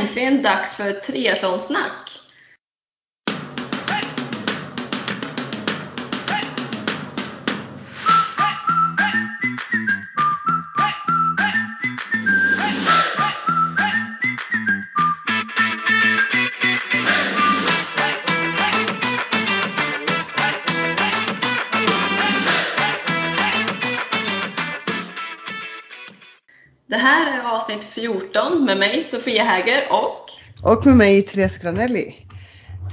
äntligen dags för triathlonsnack! Avsnitt 14 med mig Sofia Häger och Och med mig Therese Granelli.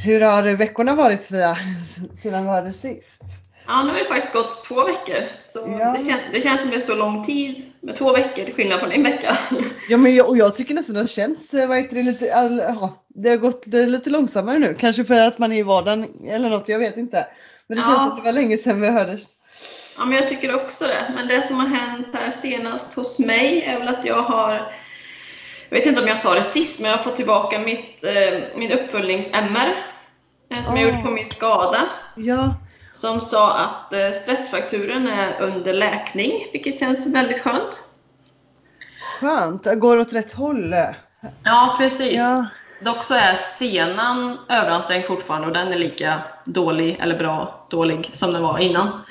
Hur har veckorna varit Sofia? Sedan vi hördes sist? Ja, nu har det faktiskt gått två veckor. Så Ja. det, kän, det känns som det är så lång tid med två veckor till skillnad från en vecka. Ja men jag, och jag tycker nästan det känns, eh, vad heter det, lite, all, ja, det har gått lite långsammare nu. Kanske för att man är i vardagen eller något, jag vet inte. Men det känns Ja. som det var länge sedan vi hördes. Ja, men jag tycker också det. Men det som har hänt här senast hos mig är väl att jag har jag vet inte om jag sa det sist, men jag har fått tillbaka mitt, eh, min uppföljnings-MR eh, som jag Ah. gjorde på min skada. Ja, Som sa att eh, stressfrakturen är under läkning, vilket känns väldigt skönt. skönt. Det går åt rätt håll. Ja, precis. Ja, Dock så är senan överansträngd fortfarande och den är lika dålig, eller bra, dålig som den var innan.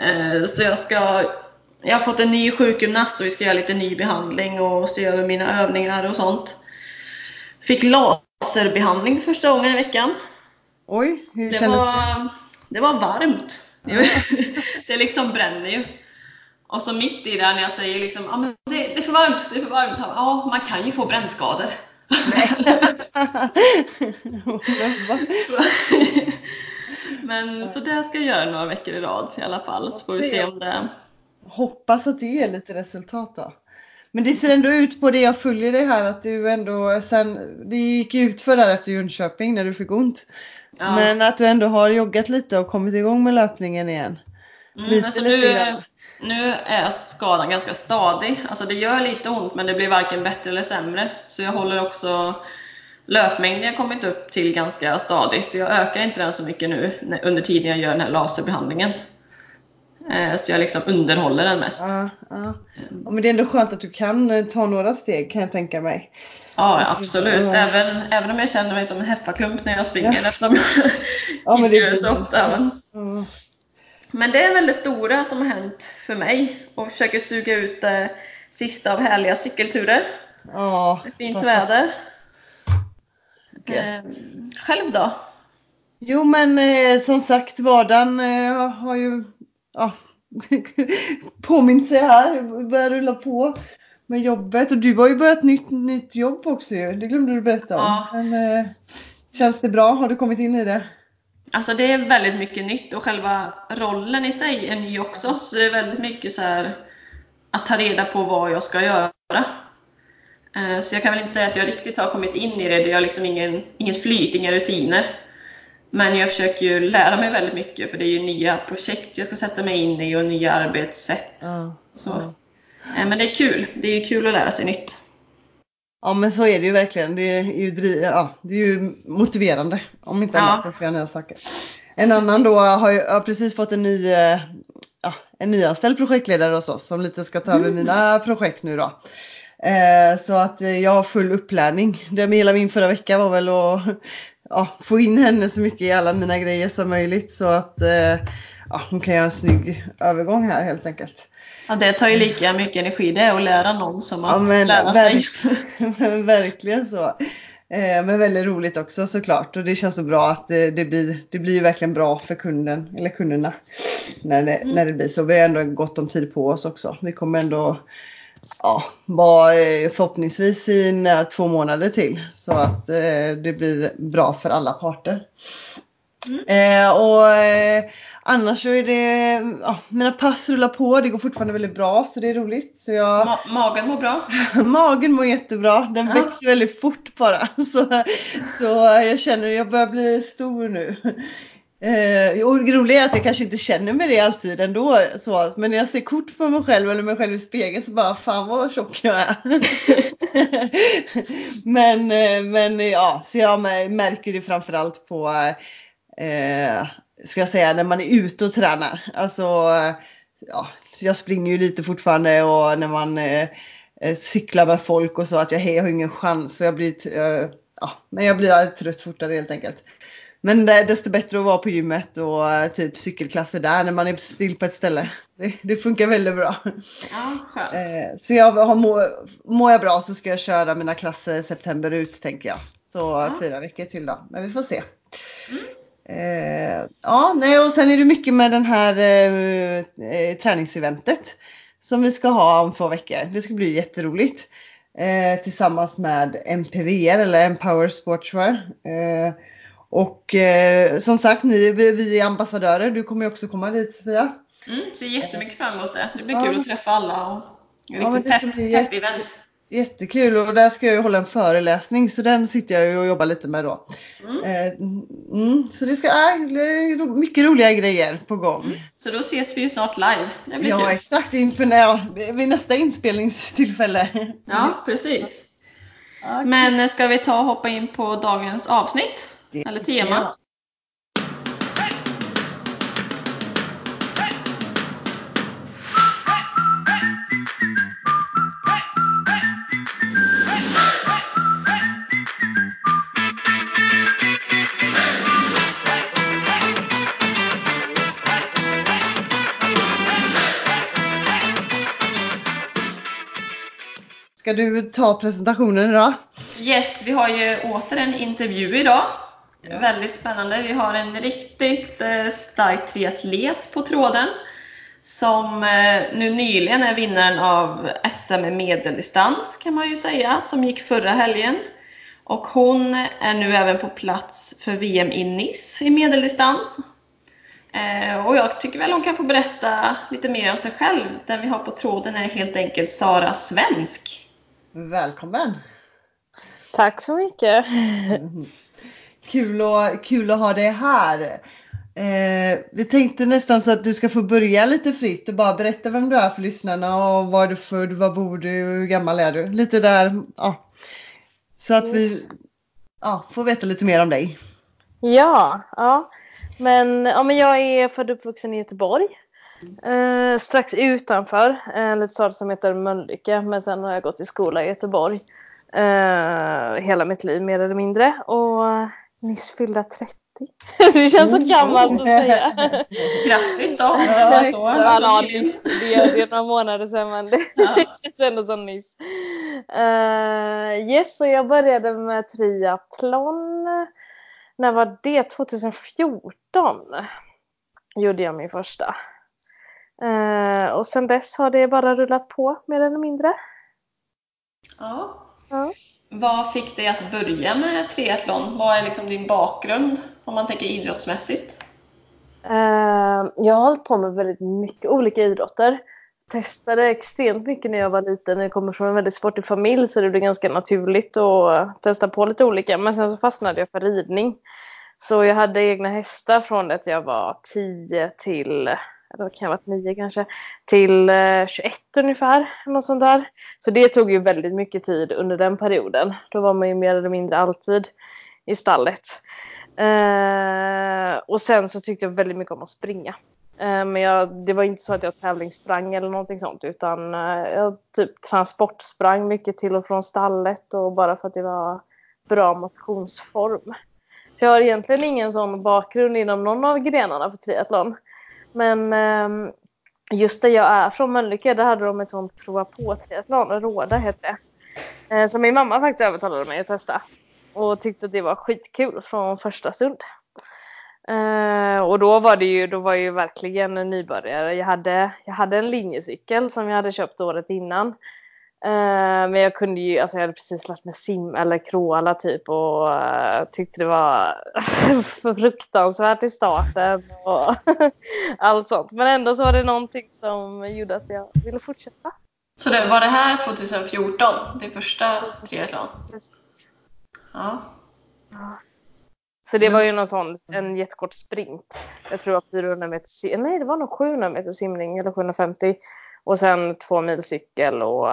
Eh, Så jag ska jag har fått en ny sjukgymnast och vi ska göra lite ny behandling och se över mina övningar och sånt. Fick laserbehandling för första gången i veckan. oj, hur Det kändes det? var, det var varmt. det liksom bränner ju. Och så mitt i det när jag säger liksom, ah, men det, det är för varmt, det är för varmt. Ja, man kan ju få brännskador. Men så det ska jag göra några veckor i rad i alla fall. Så får vi se om det... Hoppas att det ger lite resultat då. Men det ser ändå ut på det jag följer dig här att du ändå sen, det gick ut för där efter Jönköping när du fick ont. Ja. Men att du ändå har joggat lite och kommit igång med löpningen igen. Mm, lite, alltså lite nu, nu är skadan ganska stadig. Alltså det gör lite ont men det blir varken bättre eller sämre. Så jag håller också löpmängden jag kommit upp till ganska stadig. Så jag ökar inte den så mycket nu under tiden jag gör den här laserbehandlingen. Eh, Så jag liksom underhåller den mest. Ja, ja. Men det är ändå skönt att du kan eh, ta några steg kan jag tänka mig. Ja, absolut. Även, även om jag känner mig som en heffaklump när jag springer Ja. eftersom jag Ja, men inte det gör så ofta. Men, Ja. men det är väl det stora som har hänt för mig och försöker suga ut det sista av härliga cykelturer. Ja, Det är fint väder. Eh, själv då? Jo men eh, som sagt vardagen eh, har ju ja, påmint sig här, börjar rulla på med jobbet och du har ju börjat nytt, nytt jobb också ju, det glömde du berätta om. Ja. Men, eh, känns det bra? Har du kommit in i det? Alltså det är väldigt mycket nytt och själva rollen i sig är ny också. Så det är väldigt mycket så här att ta reda på vad jag ska göra. Eh, Så jag kan väl inte säga att jag riktigt har kommit in i det. Det är liksom ingen, ingen flyt, inga rutiner. Men jag försöker ju lära mig väldigt mycket för det är ju nya projekt jag ska sätta mig in i och nya arbetssätt. Ja. Så. Eh, Men det är kul. Det är ju kul att lära sig nytt. ja men så är det ju verkligen, det är ju, ja, det är ju motiverande om inte Ja. annat att göra nya saker. En annan då har ju har precis fått en ny eh, ja, en nyanställd projektledare hos oss som lite ska ta över mina projekt nu då. Eh, så att eh, jag har full upplärning. Det med hela min förra vecka var väl att ja, få in henne så mycket i alla mina grejer som möjligt så att eh, ja, hon kan göra en snygg övergång här helt enkelt. Ja, det tar ju lika mycket energi det att lära någon som att Ja men, lära sig. verk- men verkligen så. Eh, men väldigt roligt också såklart och det känns så bra att det, det, blir, det blir verkligen bra för kunden eller kunderna när det, när det blir så. Vi har ändå gott om tid på oss också. Vi kommer ändå ja, vara eh, förhoppningsvis i nära två månader till så att eh, det blir bra för alla parter. Eh, och eh, annars så är det, ja, mina pass rullar på, det går fortfarande väldigt bra så det är roligt. Så jag, Ma- magen mår bra. Magen mår jättebra, den Ja. växer väldigt fort bara. Så, så jag känner att jag börjar bli stor nu. Eh, och det roliga är att jag kanske inte känner mig det alltid ändå. Så, men när jag ser kort på mig själv eller mig själv i spegeln så bara fan vad tjock jag är. men, eh, men ja, så jag märker det framförallt på eh, ska jag säga när man är ute och tränar. Alltså ja, så jag springer ju lite fortfarande och när man eh, eh cyklar med folk och så att jag, hej, jag har ingen chans. Så jag blir, eh, ja, men jag blir trött fortare helt enkelt. Men det är desto bättre att vara på gymmet och eh, typ cykelklasser där när man är still på ett ställe. Det, det funkar väldigt bra. Ja, skönt. Eh, så jag har, må, mår jag bra så ska jag köra mina klasser september ut tänker jag. Så Ja. fyra veckor till då. Men vi får se. Mm. Eh, ja, nej, och sen är det mycket med den här eh, träningseventet som vi ska ha om två veckor. Det ska bli jätteroligt. Eh, tillsammans med MPVR eller Empower Sportswear. Eh, och eh, som sagt, ni, vi, vi är ambassadörer. Du kommer ju också komma dit Sofia. Mm, ser jättemycket fram emot det. Det blir Ja. kul att träffa alla och Ja, riktigt men det ska pepp, bli pepp jätte- event. Jättekul och där ska jag ju hålla en föreläsning så den sitter jag ju och jobbar lite med då. Mm. Eh, mm, så det ska äh, mycket roliga grejer på gång. Så då ses vi ju snart live. Det blir Ja kul. exakt inför när vid nästa inspelningstillfälle. Ja, precis. Men ska vi ta och hoppa in på dagens avsnitt? Det Eller tema? jag. Ska du ta presentationen idag? Yes, vi har ju åter en intervju idag. Ja. Väldigt spännande. Vi har en riktigt eh, stark triatlet på tråden. Som eh, nu nyligen är vinnaren av SM i medeldistans kan man ju säga, som gick förra helgen. Och hon är nu även på plats för VM i Nice i medeldistans. Eh, och jag tycker väl hon kan få berätta lite mer om sig själv. Den vi har på tråden är helt enkelt Sara Svensk. Välkommen! Tack så mycket. Kul, och, kul att ha dig här. Eh, vi tänkte nästan så att du ska få börja lite fritt och bara berätta vem du är för lyssnarna och var du född, var bor du och hur gammal är du? Lite där, ja. Så att vi ja, får veta lite mer om dig. Ja, ja. Men, ja, men jag är född och uppvuxen i Göteborg. Eh, strax utanför en liten stad som heter Mölnlycke. Men sen har jag gått i skola i Göteborg. Eh, hela mitt liv mer eller mindre. Och nyss fyllda 30. det känns så gammalt att säga. Grattis då! Ja, så, Ja, nyss. Det, är, det är några månader sedan men det Ja. känns ändå som nyss. Uh, yes, så jag började med triathlon. När var det? 2014 gjorde jag min första. Eh, och sen dess har det bara rullat på mer eller mindre. Ja. Ja. Vad fick dig att börja med triathlon? Vad är liksom din bakgrund om man tänker idrottsmässigt? Ehm, jag har hållit på med väldigt mycket olika idrotter. Testade extremt mycket när jag var liten. Jag kommer från en väldigt sportig familj så det blev ganska naturligt att testa på lite olika. Men sen så fastnade jag för ridning. Så jag hade egna hästar från det att jag var 10 till, eller vad kan jag ha varit 9 kanske, till eh, 21 ungefär. Något sånt där. Så det tog ju väldigt mycket tid under den perioden. Då var man ju mer eller mindre alltid i stallet. Eh, och sen så tyckte jag väldigt mycket om att springa. Eh, men jag, det var inte så att jag tävlingssprang eller någonting sånt utan eh, jag typ transportsprang mycket till och från stallet och bara för att det var bra motionsform. Så jag har egentligen ingen sån bakgrund inom någon av grenarna för triathlon. Men ehm, just där jag är från Mölnlycke, där hade de ett sånt prova på triathlon, Råda hette det. Eh, Så min mamma faktiskt övertalade mig att testa. Och tyckte att det var skitkul från första stund. Eh, och då var det ju, då var jag ju verkligen en nybörjare. Jag hade, jag hade en linjecykel som jag hade köpt året innan. Eh, men jag kunde ju, alltså jag hade precis lärt mig sim eller kråla typ och eh, tyckte det var fruktansvärt i starten och allt sånt. Men ändå så var det någonting som gjorde att jag ville fortsätta. Så det, var det här 2014, din första triathlon? Ja. Så det var ju någon sån, en jättekort sprint. Jag tror var 400 meter, si- nej det var nog 700 meter simning eller 750. Och sen två mil cykel och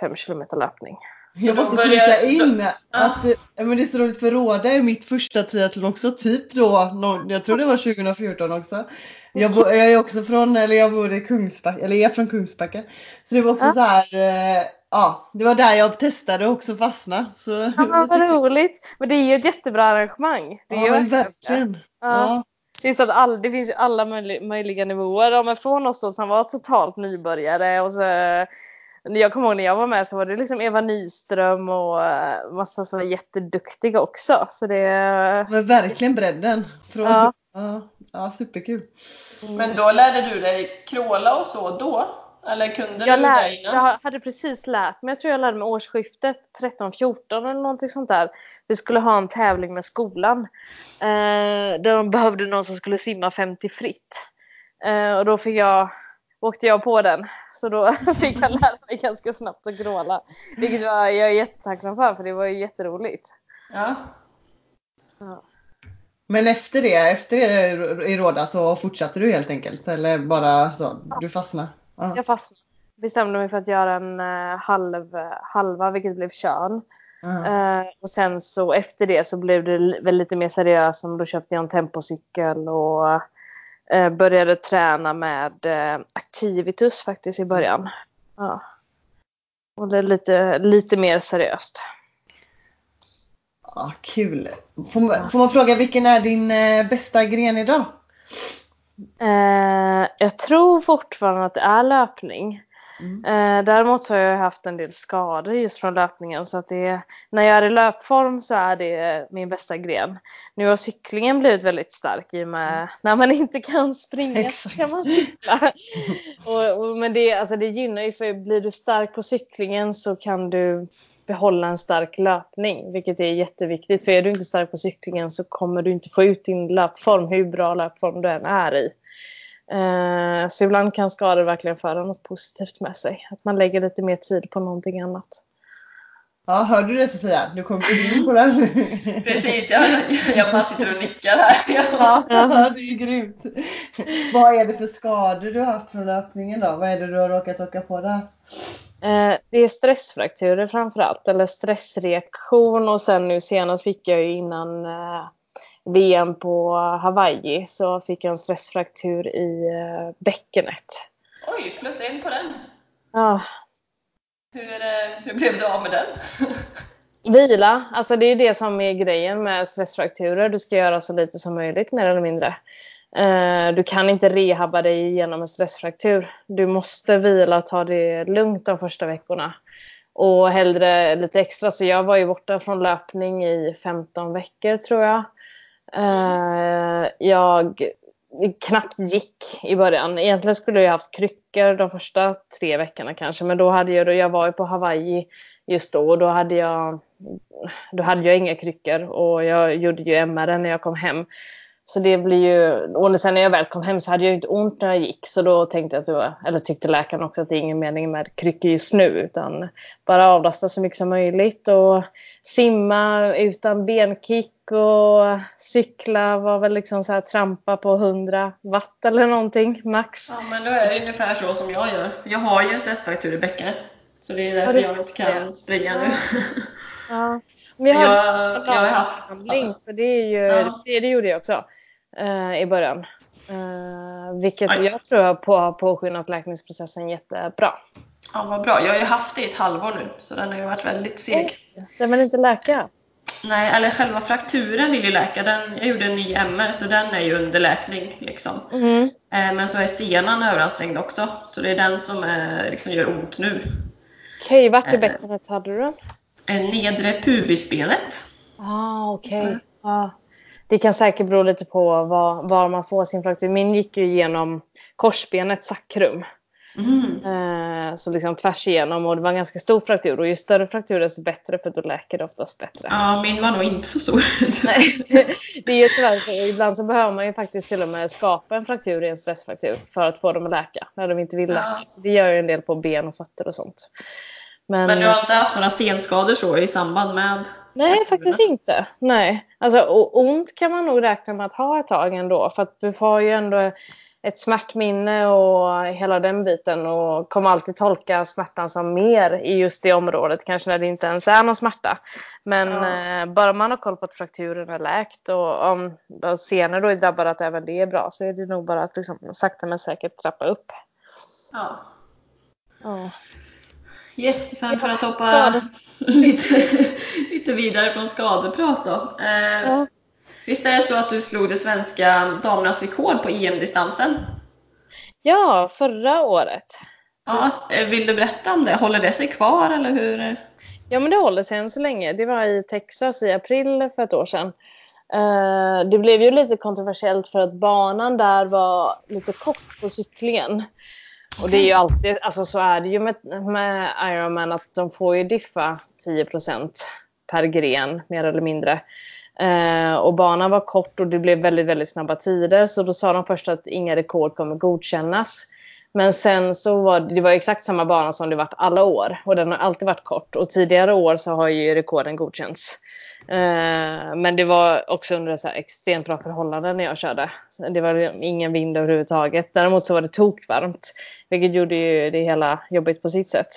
fem kilometer löpning. Jag måste flika in att men det är så roligt för Råda är mitt första triathlon också, typ då, jag tror det var 2014 också. Jag, bo, jag är också från, eller jag bor i Kungsbacka, eller är från Kungsbacka. Så det var också Ja. så här, eh, ja, det var där jag testade och också fastna. Så, Ja, vad roligt. Men det är ju ett jättebra arrangemang. Det ja, ju men verkligen. Ja. Det. så att all, det finns ju alla möjliga, möjliga nivåer. Ja, men från oss då som var totalt nybörjare och så jag kommer ihåg när jag var med så var det liksom Eva Nyström och eh, massa som var jätteduktiga också. Så det, Men verkligen bredden. Från, Ja. ja. Ja, superkul. Men då lärde du dig kråla och så då? Eller kunde jag, du lär, det innan? jag hade precis lärt mig, jag tror jag lärde mig årsskiftet 13-14 eller någonting sånt där. Vi skulle ha en tävling med skolan. Eh, där de behövde någon som skulle simma 50 fritt. Eh, och då fick jag, åkte jag på den. Så då fick jag lära mig ganska snabbt att gråla. Vilket var, jag är jättetacksam för, för det var ju jätteroligt. Ja. Ja. Men efter det, efter det i Råda så fortsatte du helt enkelt? Eller bara så, du fastnade? Ja. Jag fastnade. Bestämde mig för att göra en eh, halv, halva, vilket blev kön. Ja. Eh, och sen så efter det så blev det väl lite mer seriöst. Då köpte jag en tempocykel och eh, började träna med eh, Activitus faktiskt i början. Ja. Och det är lite, lite mer seriöst. Ja, kul. Får man, får man fråga vilken är din eh, bästa gren idag? Eh, jag tror fortfarande att det är löpning. Mm. Eh, däremot så har jag haft en del skador just från löpningen så att det är, när jag är i löpform så är det min bästa gren. Nu har cyklingen blivit väldigt stark i och med när man inte kan springa så Exakt. kan man cykla. och, och, men det, alltså det gynnar ju för blir du stark på cyklingen så kan du behålla en stark löpning vilket är jätteviktigt för är du inte stark på cyklingen så kommer du inte få ut din löpform hur bra löpform du än är i. Eh, så ibland kan skador verkligen föra något positivt med sig. Att man lägger lite mer tid på någonting annat. Ja, hörde du det Sofia? Du kommer in på det. Precis, jag, jag bara sitter och nickar här. Ja, ja, det är grymt. Vad är det för skador du har haft från löpningen då? Vad är det du har råkat åka på där? Eh, det är stressfrakturer framför allt, eller stressreaktion och sen nu senast fick jag ju innan eh, VM på Hawaii så fick jag en stressfraktur i eh, bäckenet. Oj, plus en på den. Ja, Hur, eh, hur blev du av med den? Vila, alltså det är det som är grejen med stressfrakturer. Du ska göra så lite som möjligt mer eller mindre. Eh, Du kan inte rehabba dig igenom en stressfraktur. Du måste vila och ta det lugnt de första veckorna. Och hellre lite extra. Så jag var ju borta från löpning i 15 veckor tror jag. Uh, Jag knappt gick i början. Egentligen skulle jag haft kryckor de första tre veckorna kanske. Men då hade jag, jag var ju på Hawaii just då och då hade jag, då hade jag inga kryckor och jag gjorde ju MR när jag kom hem. Så det blir ju, och sen när jag väl kom hem så hade jag ju inte ont när jag gick så då tänkte jag att det var, eller tyckte läkaren också att det är ingen mening med kryckor just nu utan bara avlasta så mycket som möjligt och simma utan benkick och cykla var väl liksom så här trampa på 100 watt eller någonting max. Ja, men då är det ungefär så som jag gör. Jag har ju en stressfraktur i bäckenet. Så det är därför jag inte kan springa nu. Ja. Men jag Jag, har haft... behandling så det är ju, Ja. det, det gjorde jag också eh, i början. Eh, vilket Aj. jag tror på, har påskyndat läkningsprocessen jättebra. Ja, vad bra. Jag har ju haft det i ett halvår nu, så den har ju varit väldigt seg. Den vill inte läka. Nej, eller själva frakturen vill ju läka. Den, jag gjorde en ny MR, så den är ju under läkning. Liksom. Mm. Eh, Men så är senan överansträngd också, så det är den som eh, liksom gör ont nu. Okej, vart i Eh. bäckenet hade du den? Nedre pubisbenet. Ah, okej. Mm. Ja. Det kan säkert bero lite på var, var man får sin fraktur. Min gick ju genom korsbenet sakrum. Mm. Eh, så liksom tvärs igenom och det var en ganska stor fraktur. Och ju större fraktur desto bättre för då läker det oftast bättre. Ja, min var nog inte så stor. Nej, det är ju tyvärr så. Ibland så behöver man ju faktiskt till och med skapa en fraktur i en stressfraktur för att få dem att läka när de inte vill läka. Ja. Det gör ju en del på ben och fötter och sånt. Men, Men du har inte haft några senskador så i samband med? nej, faktiskt inte. Nej. Alltså, ont kan man nog räkna med att ha ett tag ändå. För att du har ju ändå ett smärtminne och hela den biten och kommer alltid tolka smärtan som mer i just det området, kanske när det inte ens är någon smärta. Men Ja. eh, bara man har koll på att frakturen är läkt och om då senare då är drabbad att även det är bra så är det nog bara att liksom, sakta men säkert trappa upp. Ja. Ja. Yes, för att hoppa lite, lite vidare från skadeprat då. Eh, ja. Visst är det så att du slog det svenska damernas rekord på EM-distansen? Ja, förra året. Ja, vill du berätta om det? Håller det sig kvar eller hur? Ja, men det håller sig än så länge. Det var i Texas i april för ett år sedan. Uh, det blev ju lite kontroversiellt för att banan där var lite kort på cyklingen. Och det är ju alltid, alltså så är det ju med, med Ironman att de får ju diffa 10% per gren mer eller mindre. Eh, och banan var kort och det blev väldigt, väldigt snabba tider så då sa de först att inga rekord kommer godkännas. Men sen så var det var exakt samma bana som det varit alla år och den har alltid varit kort och tidigare år så har ju rekorden godkänts. Eh, men det var också under så extremt bra förhållanden när jag körde. Det var liksom ingen vind överhuvudtaget. Däremot så var det tokvarmt, vilket gjorde ju det hela jobbigt på sitt sätt.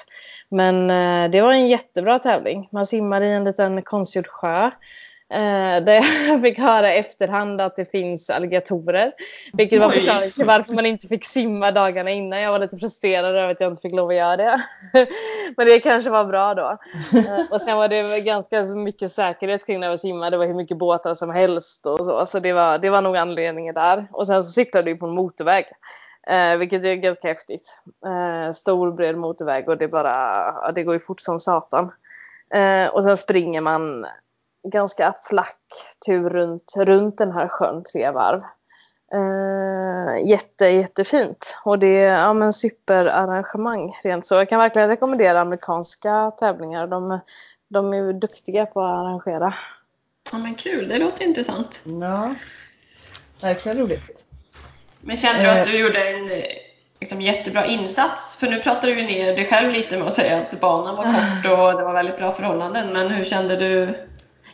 Men eh, det var en jättebra tävling. Man simmade i en liten konstgjord sjö. Eh, där jag fick höra efterhand att det finns alligatorer. Vilket var förklaringen till varför man inte fick simma dagarna innan. Jag var lite frustrerad över att jag inte fick lov att göra det. Men det kanske var bra då. Eh, och sen var det ganska mycket säkerhet kring när jag simmade. Det var hur mycket båtar som helst och så. Så det var, det var nog anledningen där. Och sen så cyklade vi på en motorväg. Eh, vilket är ganska häftigt. Eh, stor bred motorväg och det bara, det går ju fort som satan. Eh, och sen springer man ganska flack tur runt, runt den här sjön tre varv. Uh, jätte, jättefint. Och det är ja, men superarrangemang rent så. Jag kan verkligen rekommendera amerikanska tävlingar. De, de är duktiga på att arrangera. Ja men kul, det låter intressant. Ja, verkligen roligt. Men kände du att du gjorde en liksom, jättebra insats? För nu pratade du ner dig själv lite med att säga att banan var kort och det var väldigt bra förhållanden. Men hur kände du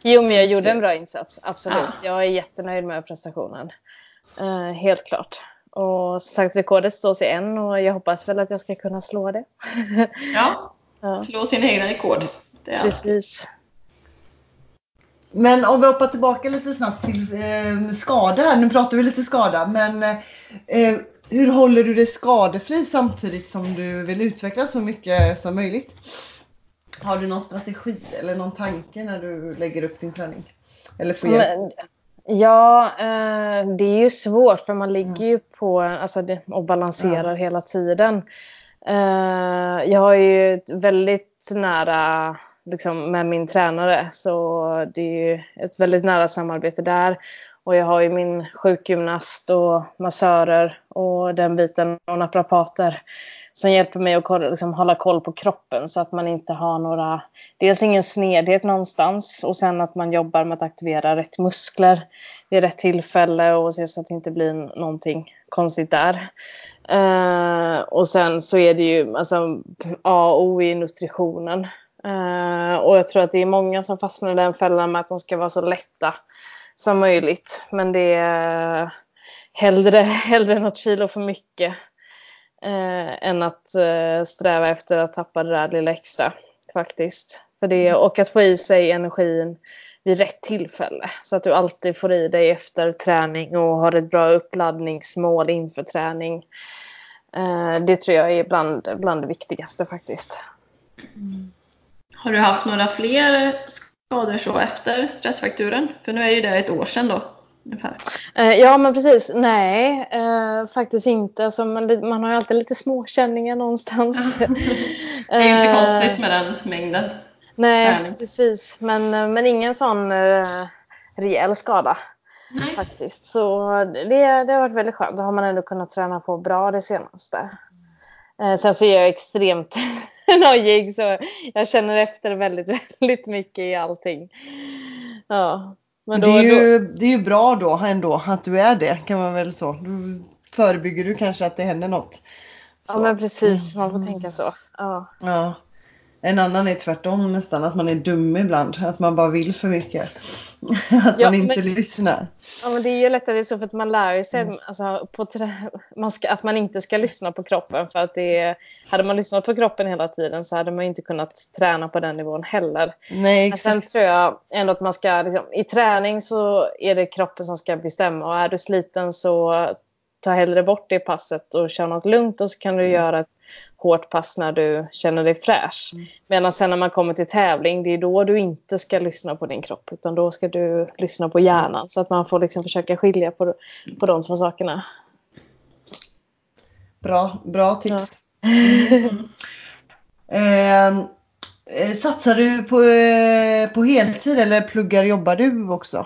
Jo, men jag gjorde en bra insats. Absolut. Ja. Jag är jättenöjd med prestationen. Uh, helt klart. Och som sagt, rekordet står sig än och jag hoppas väl att jag ska kunna slå det. ja, ja. slå sina egna rekord. Precis. Men om vi hoppar tillbaka lite snabbt till eh, skada. Nu pratar vi lite skada, men eh, hur håller du dig skadefri samtidigt som du vill utveckla så mycket som möjligt? Har du någon strategi eller någon tanke när du lägger upp din träning? Eller får hjälp? ja, eh, det är ju svårt för man ligger ju på alltså och balanserar ja. hela tiden. Eh, jag har ju väldigt nära liksom, med min tränare så det är ju ett väldigt nära samarbete där. Och jag har ju min sjukgymnast och massörer och den biten och naprapater som hjälper mig att liksom, hålla koll på kroppen så att man inte har några, dels ingen snedhet någonstans och sen att man jobbar med att aktivera rätt muskler vid rätt tillfälle och se så att det inte blir någonting konstigt där. Uh, och sen så är det ju alltså, A och O i nutritionen. Uh, och jag tror att det är många som fastnar i den fällan med att de ska vara så lätta som möjligt. Men det är hellre, hellre något kilo för mycket eh, än att eh, sträva efter att tappa det där lilla extra faktiskt. För det, mm. och att få i sig energin vid rätt tillfälle så att du alltid får i dig efter träning och har ett bra uppladdningsmål inför träning. Eh, det tror jag är bland, bland det viktigaste faktiskt. Mm. Har du haft några fler skador så efter stressfrakturen? För nu är ju det ett år sedan då. Ungefär. Eh, ja men precis, nej eh, faktiskt inte. Alltså, man, man har ju alltid lite småkänningar någonstans. det är inte eh, konstigt med den mängden. Nej träning. precis, men, men ingen sån uh, rejäl skada. Nej. Faktiskt. Så det, det har varit väldigt skönt. Då har man ändå kunnat träna på bra det senaste. Sen så är jag extremt nojig så jag känner efter väldigt, väldigt mycket i allting. Ja. Men då, det, är ju, då... det är ju bra då ändå att du är det kan man väl så. Då förebygger du kanske att det händer något. Så. Ja men precis, man får tänka så. Ja. ja. En annan är tvärtom nästan, att man är dum ibland. Att man bara vill för mycket. att ja, man inte men, lyssnar. Ja, men det är ju lättare så för att man lär sig mm. alltså, på man ska, att man inte ska lyssna på kroppen. För att det hade man lyssnat på kroppen hela tiden så hade man inte kunnat träna på den nivån heller. Nej, exakt. Men sen tror jag ändå att man ska, liksom, i träning så är det kroppen som ska bestämma. Och är du sliten så ta hellre bort det passet och kör något lugnt och så kan du mm. göra ett hårt pass när du känner dig fräsch. Mm. Medan sen när man kommer till tävling, det är då du inte ska lyssna på din kropp utan då ska du lyssna på hjärnan. Så att man får liksom försöka skilja på, på de två sakerna. Bra, bra tips. Ja. Ehm, eh, satsar du på, eh, på heltid eller pluggar jobbar du också?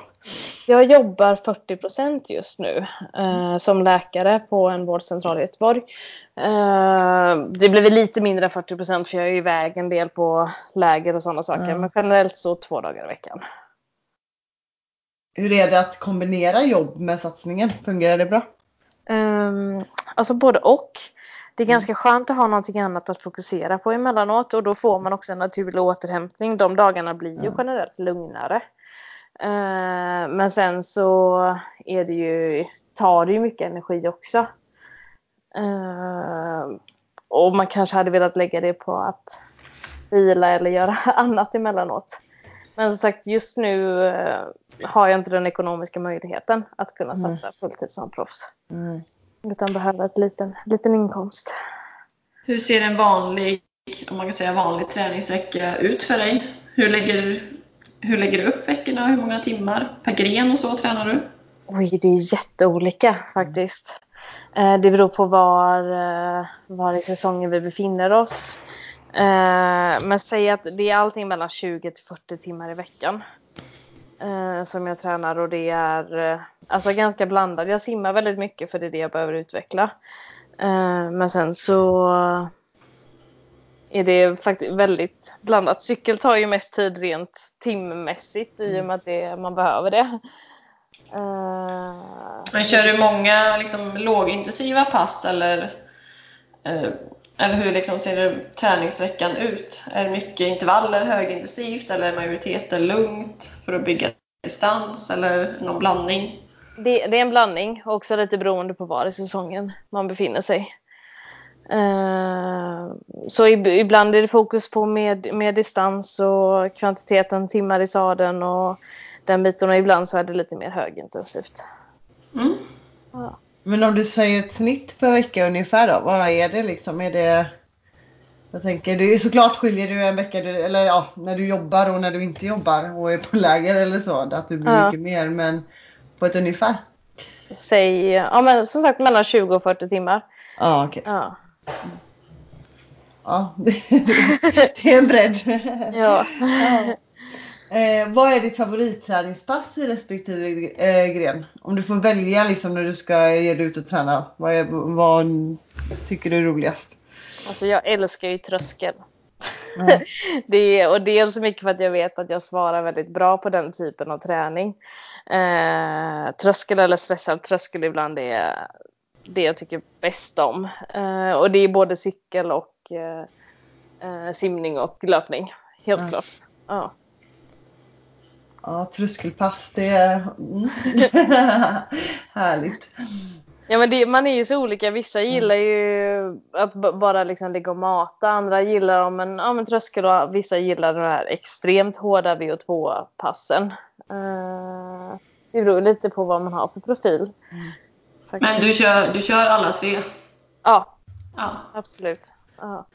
Jag jobbar 40 procent just nu eh, som läkare på en vårdcentral i Göteborg. Eh, det blir lite mindre än 40 procent för jag är iväg en del på läger och sådana saker. Mm. Men generellt så två dagar i veckan. Hur är det att kombinera jobb med satsningen? Fungerar det bra? Um, alltså både och. Det är mm. ganska skönt att ha någonting annat att fokusera på emellanåt och då får man också en naturlig återhämtning. De dagarna blir ju generellt lugnare. Uh, men sen så är det ju, tar det ju mycket energi också. Uh, och man kanske hade velat lägga det på att vila eller göra annat emellanåt. Men som sagt, just nu uh, har jag inte den ekonomiska möjligheten att kunna mm. satsa mm. fulltid som proffs. Mm. Utan behöver ett liten, liten inkomst. Hur ser en vanlig, om man kan säga vanlig träningsvecka ut för dig? Hur lägger, hur lägger du upp veckorna? Hur många timmar per gren och så tränar du? Oj, det är jätteolika faktiskt. Eh, det beror på var, eh, var i säsongen vi befinner oss. Eh, men säg att det är allting mellan 20 till 40 timmar i veckan eh, som jag tränar och det är eh, alltså ganska blandat. Jag simmar väldigt mycket för det är det jag behöver utveckla. Eh, men sen så är det faktiskt väldigt blandat. Cykel tar ju mest tid rent timmässigt i och med att det, man behöver det. Uh, Men kör du många liksom, lågintensiva pass eller, uh, eller hur liksom ser träningsveckan ut? Är det mycket intervaller, högintensivt eller är majoriteten lugnt för att bygga distans eller någon blandning? Det, det är en blandning, också lite beroende på var i säsongen man befinner sig. Uh, så ibland är det fokus på med, med distans och kvantiteten timmar i sadeln och den biten och ibland så är det lite mer högintensivt. Mm. Ja. Men om du säger ett snitt per vecka ungefär då, vad är det liksom? Är det jag tänker, det är såklart skiljer du en vecka, eller ja, när du jobbar och när du inte jobbar och är på läger eller så, att det blir ja. mycket mer, men på ett ungefär? Säg, ja men som sagt mellan 20 och 40 timmar. Ah, okay. Ja, okej. Ja, det är en bredd. ja. ja. Eh, vad är ditt favoritträningspass i respektive eh, gren? Om du får välja liksom när du ska ge dig ut och träna. Vad, är, vad tycker du är roligast? Alltså jag älskar ju tröskel. Mm. det är, och dels mycket för att jag vet att jag svarar väldigt bra på den typen av träning. Eh, tröskel eller stressad tröskel ibland är det jag tycker bäst om. Eh, och det är både cykel och eh, eh simning och löpning. Helt mm. klart. Ja. Ja, tröskelpass, det är mm. härligt. Ja men det, man är ju så olika. Vissa mm. gillar ju att bara liksom ligga och mata. Andra gillar om en, ja, men tröskel och vissa gillar de här extremt hårda VO2-passen. Uh, det beror lite på vad man har för profil. Mm. Men du kör, du kör alla tre? Ja, ja. absolut. Ja.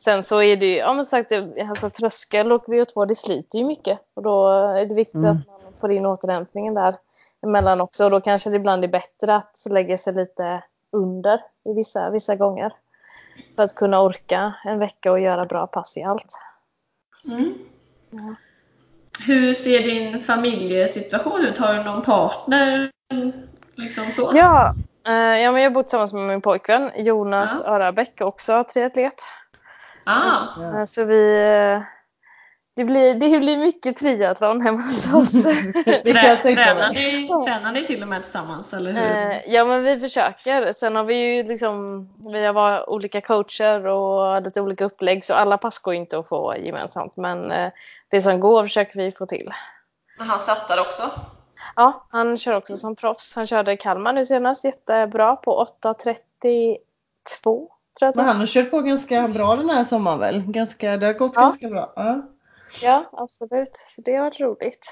Sen så är det ju, ja men sagt, alltså tröskel och VO2 det sliter ju mycket. Och då är det viktigt mm. att man får in återhämtningen där emellan också. Och då kanske det ibland är bättre att lägga sig lite under i vissa, vissa gånger. För att kunna orka en vecka och göra bra pass i allt. Mm. Ja. Hur ser din familjesituation ut? Har du någon partner? Liksom så? Ja, eh, ja men jag bor tillsammans med min pojkvän Jonas ja. Örabäck, också triatlet. Ah. Ja. Så vi det blir, det blir mycket triathlon hemma hos oss. tränar, ni, tränar ni till och med tillsammans, eller hur? Eh, ja, men vi försöker. Sen har vi ju liksom, vi har olika coacher och lite olika upplägg, så alla pass går inte att få gemensamt. Men eh, det som går försöker vi få till. Men han satsar också? Ja, han kör också som proffs. Han körde Kalmar nu senast, jättebra på 8.32. Men han har kört på ganska bra den här sommaren väl? Ganska, det har gått ja. ganska bra. Ja. Ja, absolut. Så det har varit roligt.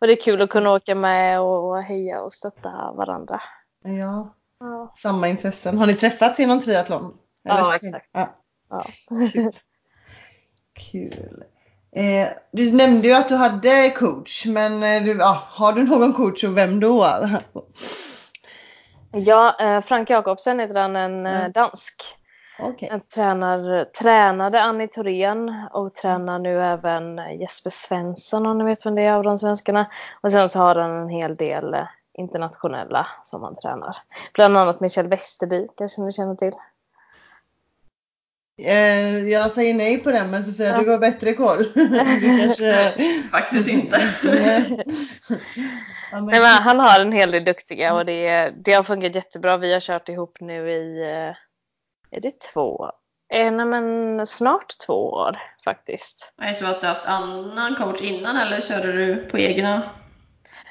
Och det är kul att kunna åka med och heja och stötta varandra. Ja, ja. samma intressen. Har ni träffats inom triathlon? Eller? Ja, exakt. Ja. Ja. Kul. Kul. Eh, du nämnde ju att du hade coach, men eh, du, ja, har du någon coach och vem då? Ja, eh, Frank Jakobsen heter han, en eh, Mm. dansk. Okej. Jag tränar, tränade Annie Thorén och tränar nu även Jesper Svensson om ni vet vem det är av de svenskarna. Och sen så har han en hel del eh, internationella som han tränar. Bland annat Michel Westerby kanske ni känner till. Eh, jag säger nej på den, men Sofia Ja. du har bättre koll. kanske... Faktiskt inte. Nej. Ja, men- Nej, men han har en hel del duktiga och det, det har funkat jättebra. Vi har kört ihop nu i, eh, är det två? Eh, nej, men snart två år faktiskt. Är det så att du har haft annan coach innan eller körde du på egna?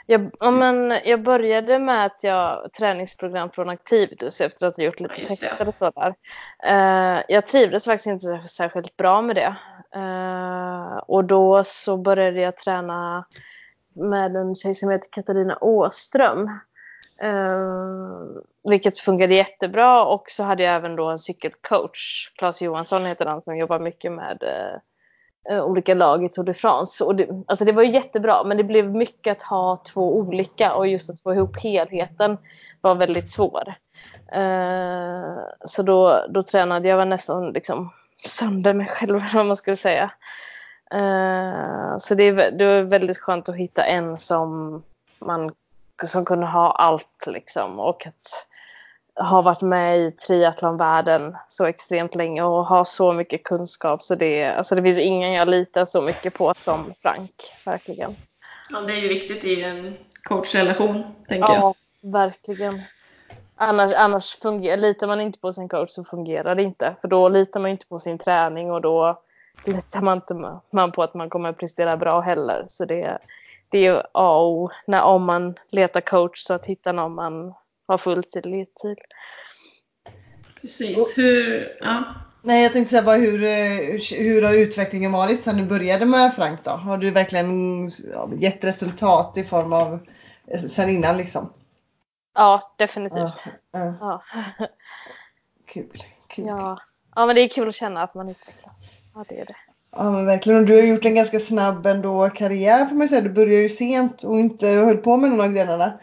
Jag, ja, men jag började med att jag träningsprogram från Activitus efter att ha gjort lite Ja, tester och sådär. Uh, jag trivdes faktiskt inte särskilt bra med det. Eh, och då så började jag träna med en tjej som heter Katarina Åström. Uh, vilket fungerade jättebra och så hade jag även då en cykelcoach, Claes Johansson heter han, som jobbar mycket med uh, olika lag i Tour de France. Och det, alltså det var ju jättebra, men det blev mycket att ha två olika och just att få ihop helheten var väldigt svår. Uh, så då, då tränade jag var nästan liksom sönder mig själv, eller vad man ska säga. Så det det var väldigt skönt att hitta en som man som kunde ha allt liksom och att ha varit med i triathlonvärlden så extremt länge och ha så mycket kunskap så det, alltså det finns ingen jag litar så mycket på som Frank, verkligen. Ja, det är ju viktigt i en coachrelation, tänker jag. Ja, verkligen. Annars, annars fungerar, litar man inte på sin coach så fungerar det inte. För då litar man inte på sin träning och då litar man inte man på att man kommer att prestera bra heller. Så det, det är ju A och O när, om man letar coach så att hitta någon man har full tillit till. Precis. Hur, ja. Nej, jag tänkte säga bara hur, eh, hur har utvecklingen varit sedan du började med Frank då? Har du verkligen gett resultat i form av eh, sen innan liksom? Ja, definitivt. Ja, ja, Ja. kul. kul. Ja. ja, men det är kul att känna att man utvecklas. Ja, det är det. Ja men verkligen. Och du har gjort en ganska snabb ändå karriär får man säga. Du började ju sent och inte höll på med någon av grenarna.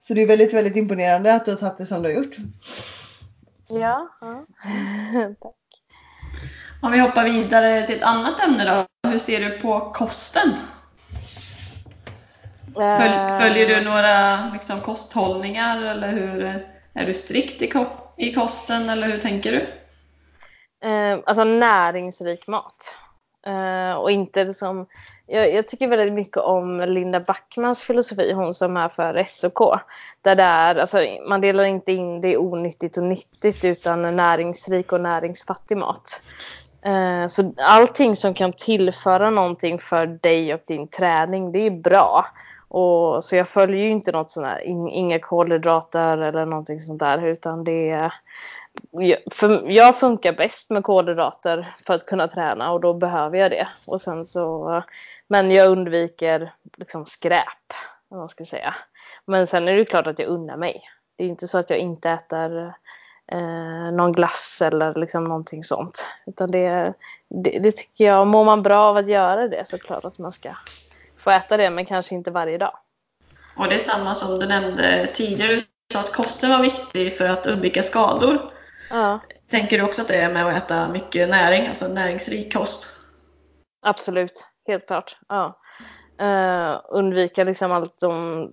Så det är väldigt, väldigt imponerande att du har tagit det som du har gjort. Ja, ja. Tack. Om vi hoppar vidare till ett annat ämne då. Hur ser du på kosten? Följ, Eh, följer du några liksom, kosthållningar eller hur är du strikt i, ko i kosten eller hur tänker du? Eh, alltså näringsrik mat. Uh, och inte liksom, jag, jag tycker väldigt mycket om Linda Backmans filosofi, hon som är för SOK. Där det är, alltså, man delar inte in det onyttigt och nyttigt utan näringsrik och näringsfattig mat. Uh, så allting som kan tillföra någonting för dig och din träning, det är bra. Och, så jag följer ju inte något sånt här, in, inga kolhydrater eller någonting sånt där, utan det är för jag funkar bäst med kolhydrater för att kunna träna och då behöver jag det. Och sen så, men jag undviker liksom skräp, om man ska säga. Men sen är det klart att jag unnar mig. Det är inte så att jag inte äter eh, någon glass eller liksom någonting sånt. Utan det, det, det tycker jag, mår man bra av att göra det så är det klart att man ska få äta det, men kanske inte varje dag. Och det är samma som du nämnde tidigare. Du sa att kosten var viktig för att undvika skador. Ja, Tänker du också att det är med att äta mycket näring, alltså näringsrik kost? absolut. Helt klart. Ja. Eh, undvika liksom allt de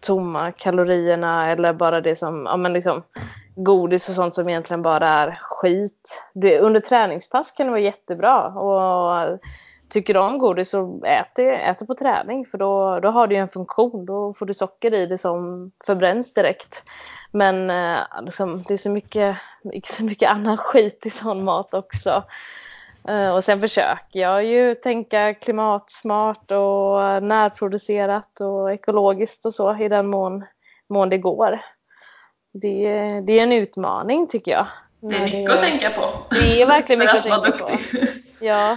tomma kalorierna eller bara det som, ja men liksom godis och sånt som egentligen bara är skit. Det, under träningspass kan det vara jättebra och tycker du om godis så ät det, ät det på träning för då, då har det ju en funktion. Då får du socker i det som förbränns direkt. Men eh, liksom, det är så mycket, så mycket annan skit i sån mat också. Eh, och sen försöker jag ju tänka klimatsmart och närproducerat och ekologiskt och så i den mån, mån det går. Det, det är en utmaning tycker jag. Det är mycket att tänka på. Det är verkligen mycket att att tänka på. duktig. Ja.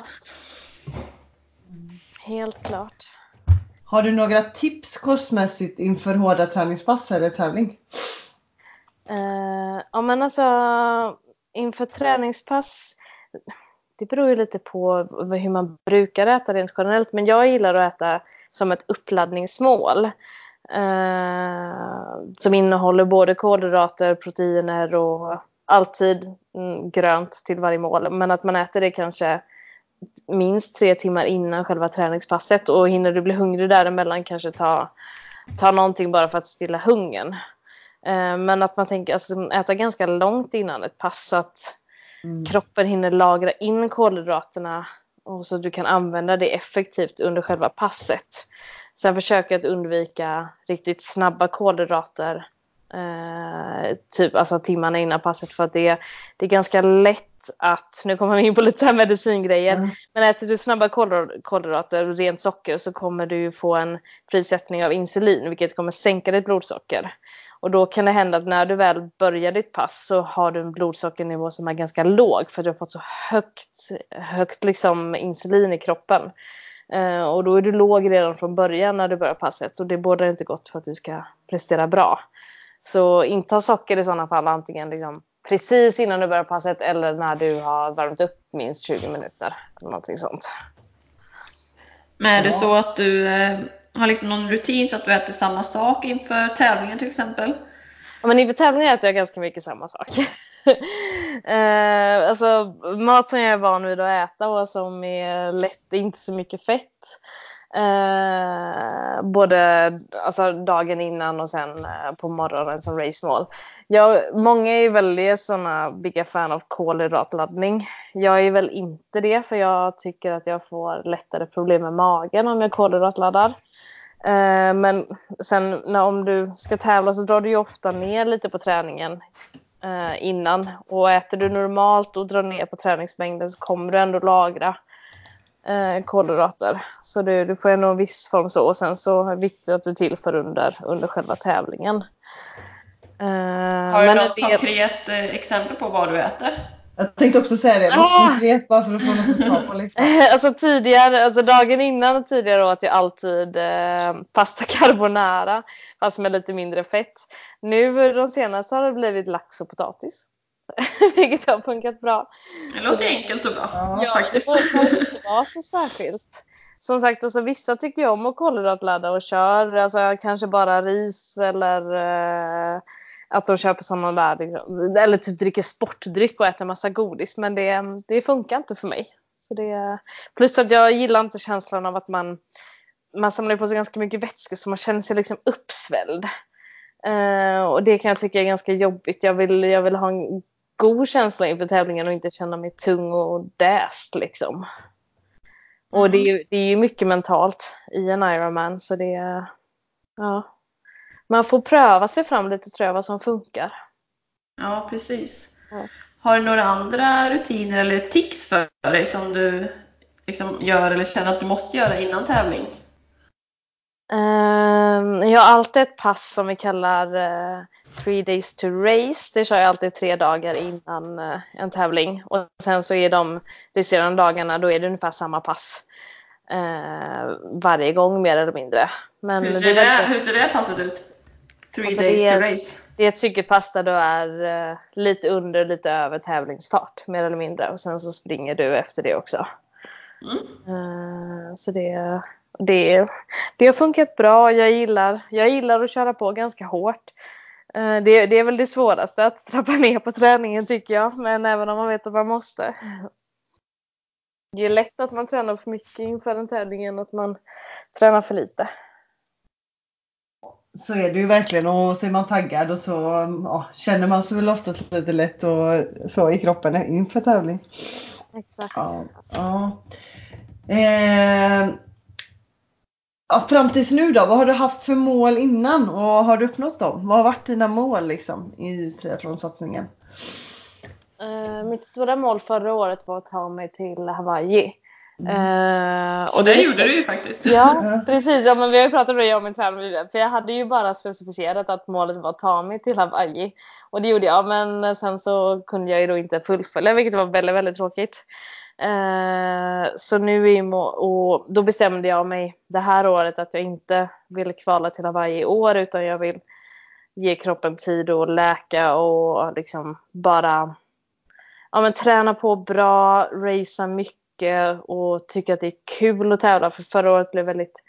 Helt klart. Har du några tips kostmässigt inför hårda träningspass eller tävling? Uh, ja men alltså inför träningspass det beror ju lite på hur man brukar äta rent generellt. Men jag gillar att äta som ett uppladdningsmål. Uh, som innehåller både kolhydrater, proteiner och alltid mm, grönt till varje mål. Men att man äter det kanske minst tre timmar innan själva träningspasset och hinner du bli hungrig däremellan kanske ta, ta någonting bara för att stilla hungern. Eh, men att man tänker alltså, äta ganska långt innan ett pass så att mm. kroppen hinner lagra in kolhydraterna och så du kan använda det effektivt under själva passet. Sen försöker jag att undvika riktigt snabba kolhydrater eh, typ alltså timmarna innan passet för att det, det är ganska lätt att, nu kommer vi in på lite här medicingrejer, mm. men äter du snabba kolhydrater och rent socker så kommer du få en frisättning av insulin vilket kommer sänka ditt blodsocker. Och då kan det hända att när du väl börjar ditt pass så har du en blodsockernivå som är ganska låg för du har fått så högt, högt liksom insulin i kroppen. Uh, och då är du låg redan från början när du börjar passet och det bådar inte gott för att du ska prestera bra. Så inta socker i sådana fall antingen liksom precis innan du börjar passet eller när du har värmt upp minst 20 minuter. Eller någonting sånt. Men är det så att du eh, har liksom någon rutin så att du äter samma sak inför tävlingen till exempel? Ja, men inför tävlingen äter jag ganska mycket samma sak. eh, alltså, mat som jag är van vid att äta och som är lätt, inte så mycket fett. Eh, både alltså, dagen innan och sen eh, på morgonen som racemål. Jag, många är väldigt sådana bigga fan av kolhydratladdning. Jag är väl inte det för jag tycker att jag får lättare problem med magen om jag kolhydratladdar. Eh, men sen när, om du ska tävla så drar du ju ofta ner lite på träningen eh, innan. Och äter du normalt och drar ner på träningsmängden så kommer du ändå lagra eh, kolhydrater. Så du, du får ändå en viss form så. Och sen så är det viktigt att du tillför under, under själva tävlingen. Har du något det... konkret exempel på vad du äter? Jag tänkte också säga det, något ah! konkret bara för att få något att ta på. Liksom. alltså tidigare, alltså dagen innan tidigare åt jag alltid eh, pasta carbonara fast med lite mindre fett. Nu de senaste har det blivit lax och potatis. Vilket har funkat bra. Det låter det, enkelt och bra. Ja, ja faktiskt. det var inte vara så särskilt. Som sagt, alltså, vissa tycker ju om att kolhydratladda och kör alltså, kanske bara ris eller eh, att de köper sådana där, liksom, eller typ dricker sportdryck och äter massa godis. Men det, det funkar inte för mig. Så det, plus att jag gillar inte känslan av att man, man samlar på sig ganska mycket vätska så man känner sig liksom uppsvälld. Uh, och det kan jag tycka är ganska jobbigt. Jag vill, jag vill ha en god känsla inför tävlingen och inte känna mig tung och däst liksom. Och det är, ju, det är ju mycket mentalt i en Ironman så det, ja man får pröva sig fram lite tror jag vad som funkar. Ja, precis. Ja. Har du några andra rutiner eller tics för dig som du liksom gör eller känner att du måste göra innan tävling? Um, jag har alltid ett pass som vi kallar uh, Three Days to Race. Det kör jag alltid tre dagar innan uh, en tävling. Och sen så är de resterande dagarna, då är det ungefär samma pass. Uh, varje gång mer eller mindre. Men hur, ser det, det, hur ser det passet ut? Three alltså days är, to race. Det är ett cykelpass där du är uh, lite under, lite över tävlingsfart mer eller mindre och sen så springer du efter det också. Mm. Uh, så det, det, det har funkat bra. Jag gillar, jag gillar att köra på ganska hårt. Uh, det, det är väl det svåraste att trappa ner på träningen tycker jag, men även om man vet att man måste. Det är lätt att man tränar för mycket inför en tävling än att man tränar för lite så är det ju verkligen och så är man taggad och så ja, känner man sig väl ofta lite lätt och så i kroppen inför tävling. Exakt. Ja, ja. Eh, ja, fram tills nu då, vad har du haft för mål innan och har du uppnått dem? Vad har varit dina mål liksom i triathlonsatsningen? Eh, mitt stora mål förra året var att ta mig till Hawaii. Mm. Uh, och det, det gjorde du ju faktiskt. Ja, precis. Ja, men vi har ju pratat om det, jag och min tränare. För jag hade ju bara specificerat att målet var att ta mig till Hawaii. Och det gjorde jag, men sen så kunde jag ju då inte fullfölja, vilket var väldigt, väldigt tråkigt. Uh, så nu i och då bestämde jag mig det här året att jag inte vill kvala till Hawaii i år, utan jag vill ge kroppen tid att läka och liksom bara ja, men träna på bra, racea mycket och tycker att det är kul att tävla. För förra året blev väldigt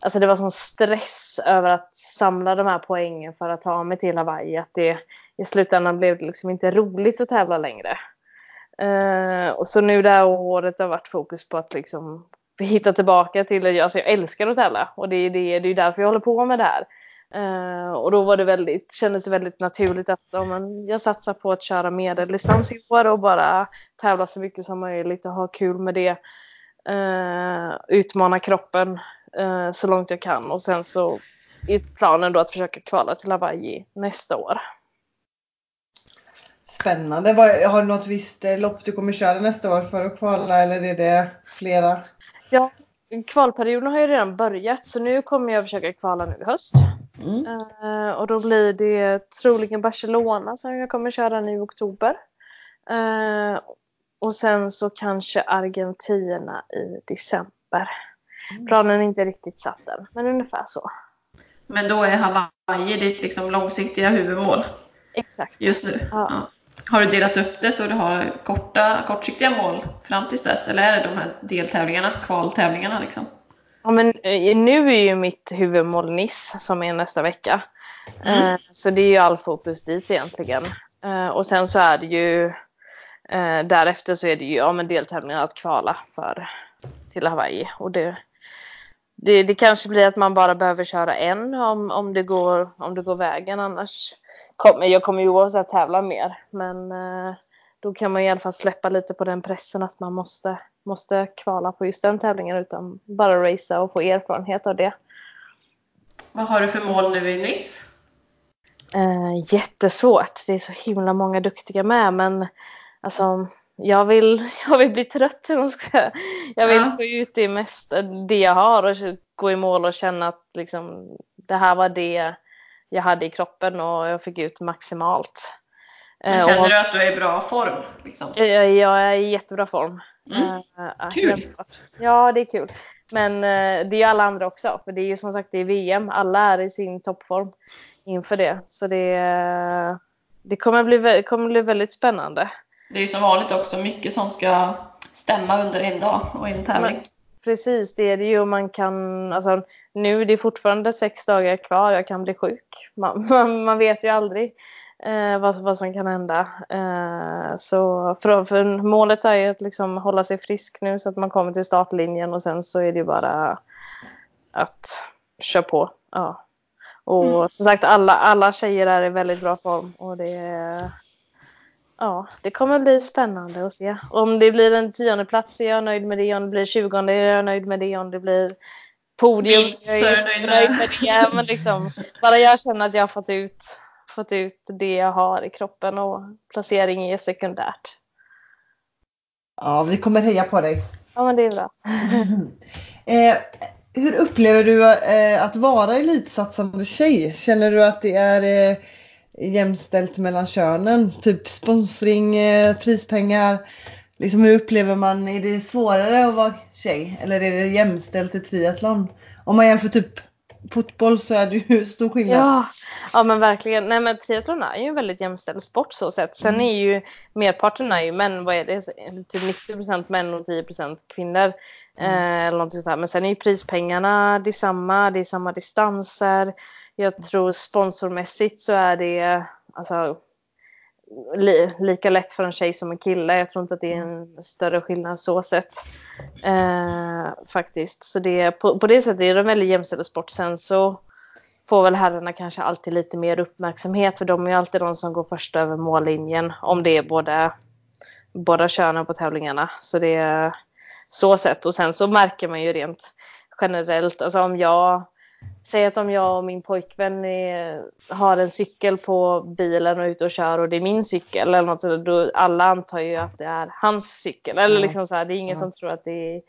Alltså det var sån stress över att samla de här poängen för att ta mig till Hawaii. Att det i slutändan blev det liksom inte roligt att tävla längre. Uh, och så nu det här året har varit fokus på att liksom hitta tillbaka till, alltså jag älskar att tävla och det är, det, det är därför jag håller på med det här. Uh, och då var det väldigt, kändes det väldigt naturligt att ja, men jag satsar på att köra medeldistans i år och bara tävla så mycket som möjligt och ha kul med det. Uh, utmana kroppen uh, så långt jag kan och sen så är planen då att försöka kvala till Hawaii nästa år. Spännande. Har du något visst lopp du kommer köra nästa år för att kvala eller är det flera? Ja, kvalperioden har ju redan börjat så nu kommer jag försöka kvala nu i höst. Mm. Uh, och då blir det troligen Barcelona som jag kommer köra nu i oktober. Uh, och sen så kanske Argentina i december. Mm. Planen är inte riktigt satt än, men ungefär så. Men då är Hawaii ditt liksom långsiktiga huvudmål? Exakt. Just nu? Ja. ja. Har du delat upp det så du har korta, kortsiktiga mål fram till dess? Eller är det de här deltävlingarna, kvaltävlingarna liksom? Ja, men eh, nu är ju mitt huvudmål Nice som är nästa vecka. Mm. Eh, så det är ju all fokus dit egentligen. Eh, och sen så är det ju därefter så är det ju ja, men deltävlingar att kvala för till Hawaii. Och det, det, det kanske blir att man bara behöver köra en om, om, det, går, om det går vägen annars kommer, jag kommer ju oavsett tävla mer, men då kan man i alla fall släppa lite på den pressen att man måste, måste kvala på just den tävlingen utan bara racea och få erfarenhet av det. Vad har du för mål nu i Nice? Eh, jättesvårt. Det är så himla många duktiga med men alltså jag vill, jag vill bli trött. Jag vill ja. få ut det mesta, det jag har och gå i mål och känna att liksom, det här var det jag hade i kroppen och jag fick ut maximalt. Men eh, känner och, du att du är i bra form? Liksom? Jag, jag är i jättebra form. Mm. Uh, kul! Ja, det är kul. Men uh, det är alla andra också, för det är ju som sagt det är VM. Alla är i sin toppform inför det. Så det, uh, det kommer, bli, kommer bli väldigt spännande. Det är ju som vanligt också mycket som ska stämma under en dag och en tävling. Men, precis, det är det ju. Man kan, alltså, nu det är fortfarande sex dagar kvar, jag kan bli sjuk. Man, man, man vet ju aldrig eh, vad, vad som kan hända. Eh, så för, för målet är ju att liksom hålla sig frisk nu så att man kommer till startlinjen och sen så är det ju bara att köra på. Ja. Och mm. som sagt, alla, alla tjejer är i väldigt bra form och det Ja, det kommer bli spännande att se. Om det blir en tionde plats är jag nöjd med det. Om det blir tjugonde är jag nöjd med det. Om det blir podium Vinst, är jag nöjd med det. Men liksom, bara jag känner att jag har fått ut, fått ut det jag har i kroppen och placering är sekundärt. Ja, vi kommer heja på dig. Ja, men det är bra. eh, hur upplever du eh, att vara elitsatsande tjej? Känner du att det är eh, jämställt mellan könen? Typ sponsring, eh, prispengar. Liksom hur upplever man, är det svårare att vara tjej eller är det jämställt i triathlon? Om man jämför typ fotboll så är det ju stor skillnad. Ja, ja men verkligen. Nej men triathlon är ju en väldigt jämställd sport så sett. Sen mm. är ju merparten är ju män, vad är det, typ 90% män och 10% kvinnor. Mm. Eh, eller någonting sånt Men sen är ju prispengarna detsamma, det är samma distanser. Jag tror sponsormässigt så är det alltså, li, lika lätt för en tjej som en kille. Jag tror inte att det är en större skillnad så sett. Eh, faktiskt. Så det, på, på det sättet är det en väldigt jämställd sport. Sen så får väl herrarna kanske alltid lite mer uppmärksamhet för de är ju alltid de som går först över mållinjen om det är både båda könen på tävlingarna. Så det är så sett. Och sen så märker man ju rent generellt, alltså om jag Säg att om jag och min pojkvän är, har en cykel på bilen och är ute och kör och det är min cykel eller något sådär, då alla antar ju att det är hans cykel. Eller liksom så här, det är ingen som tror att det är,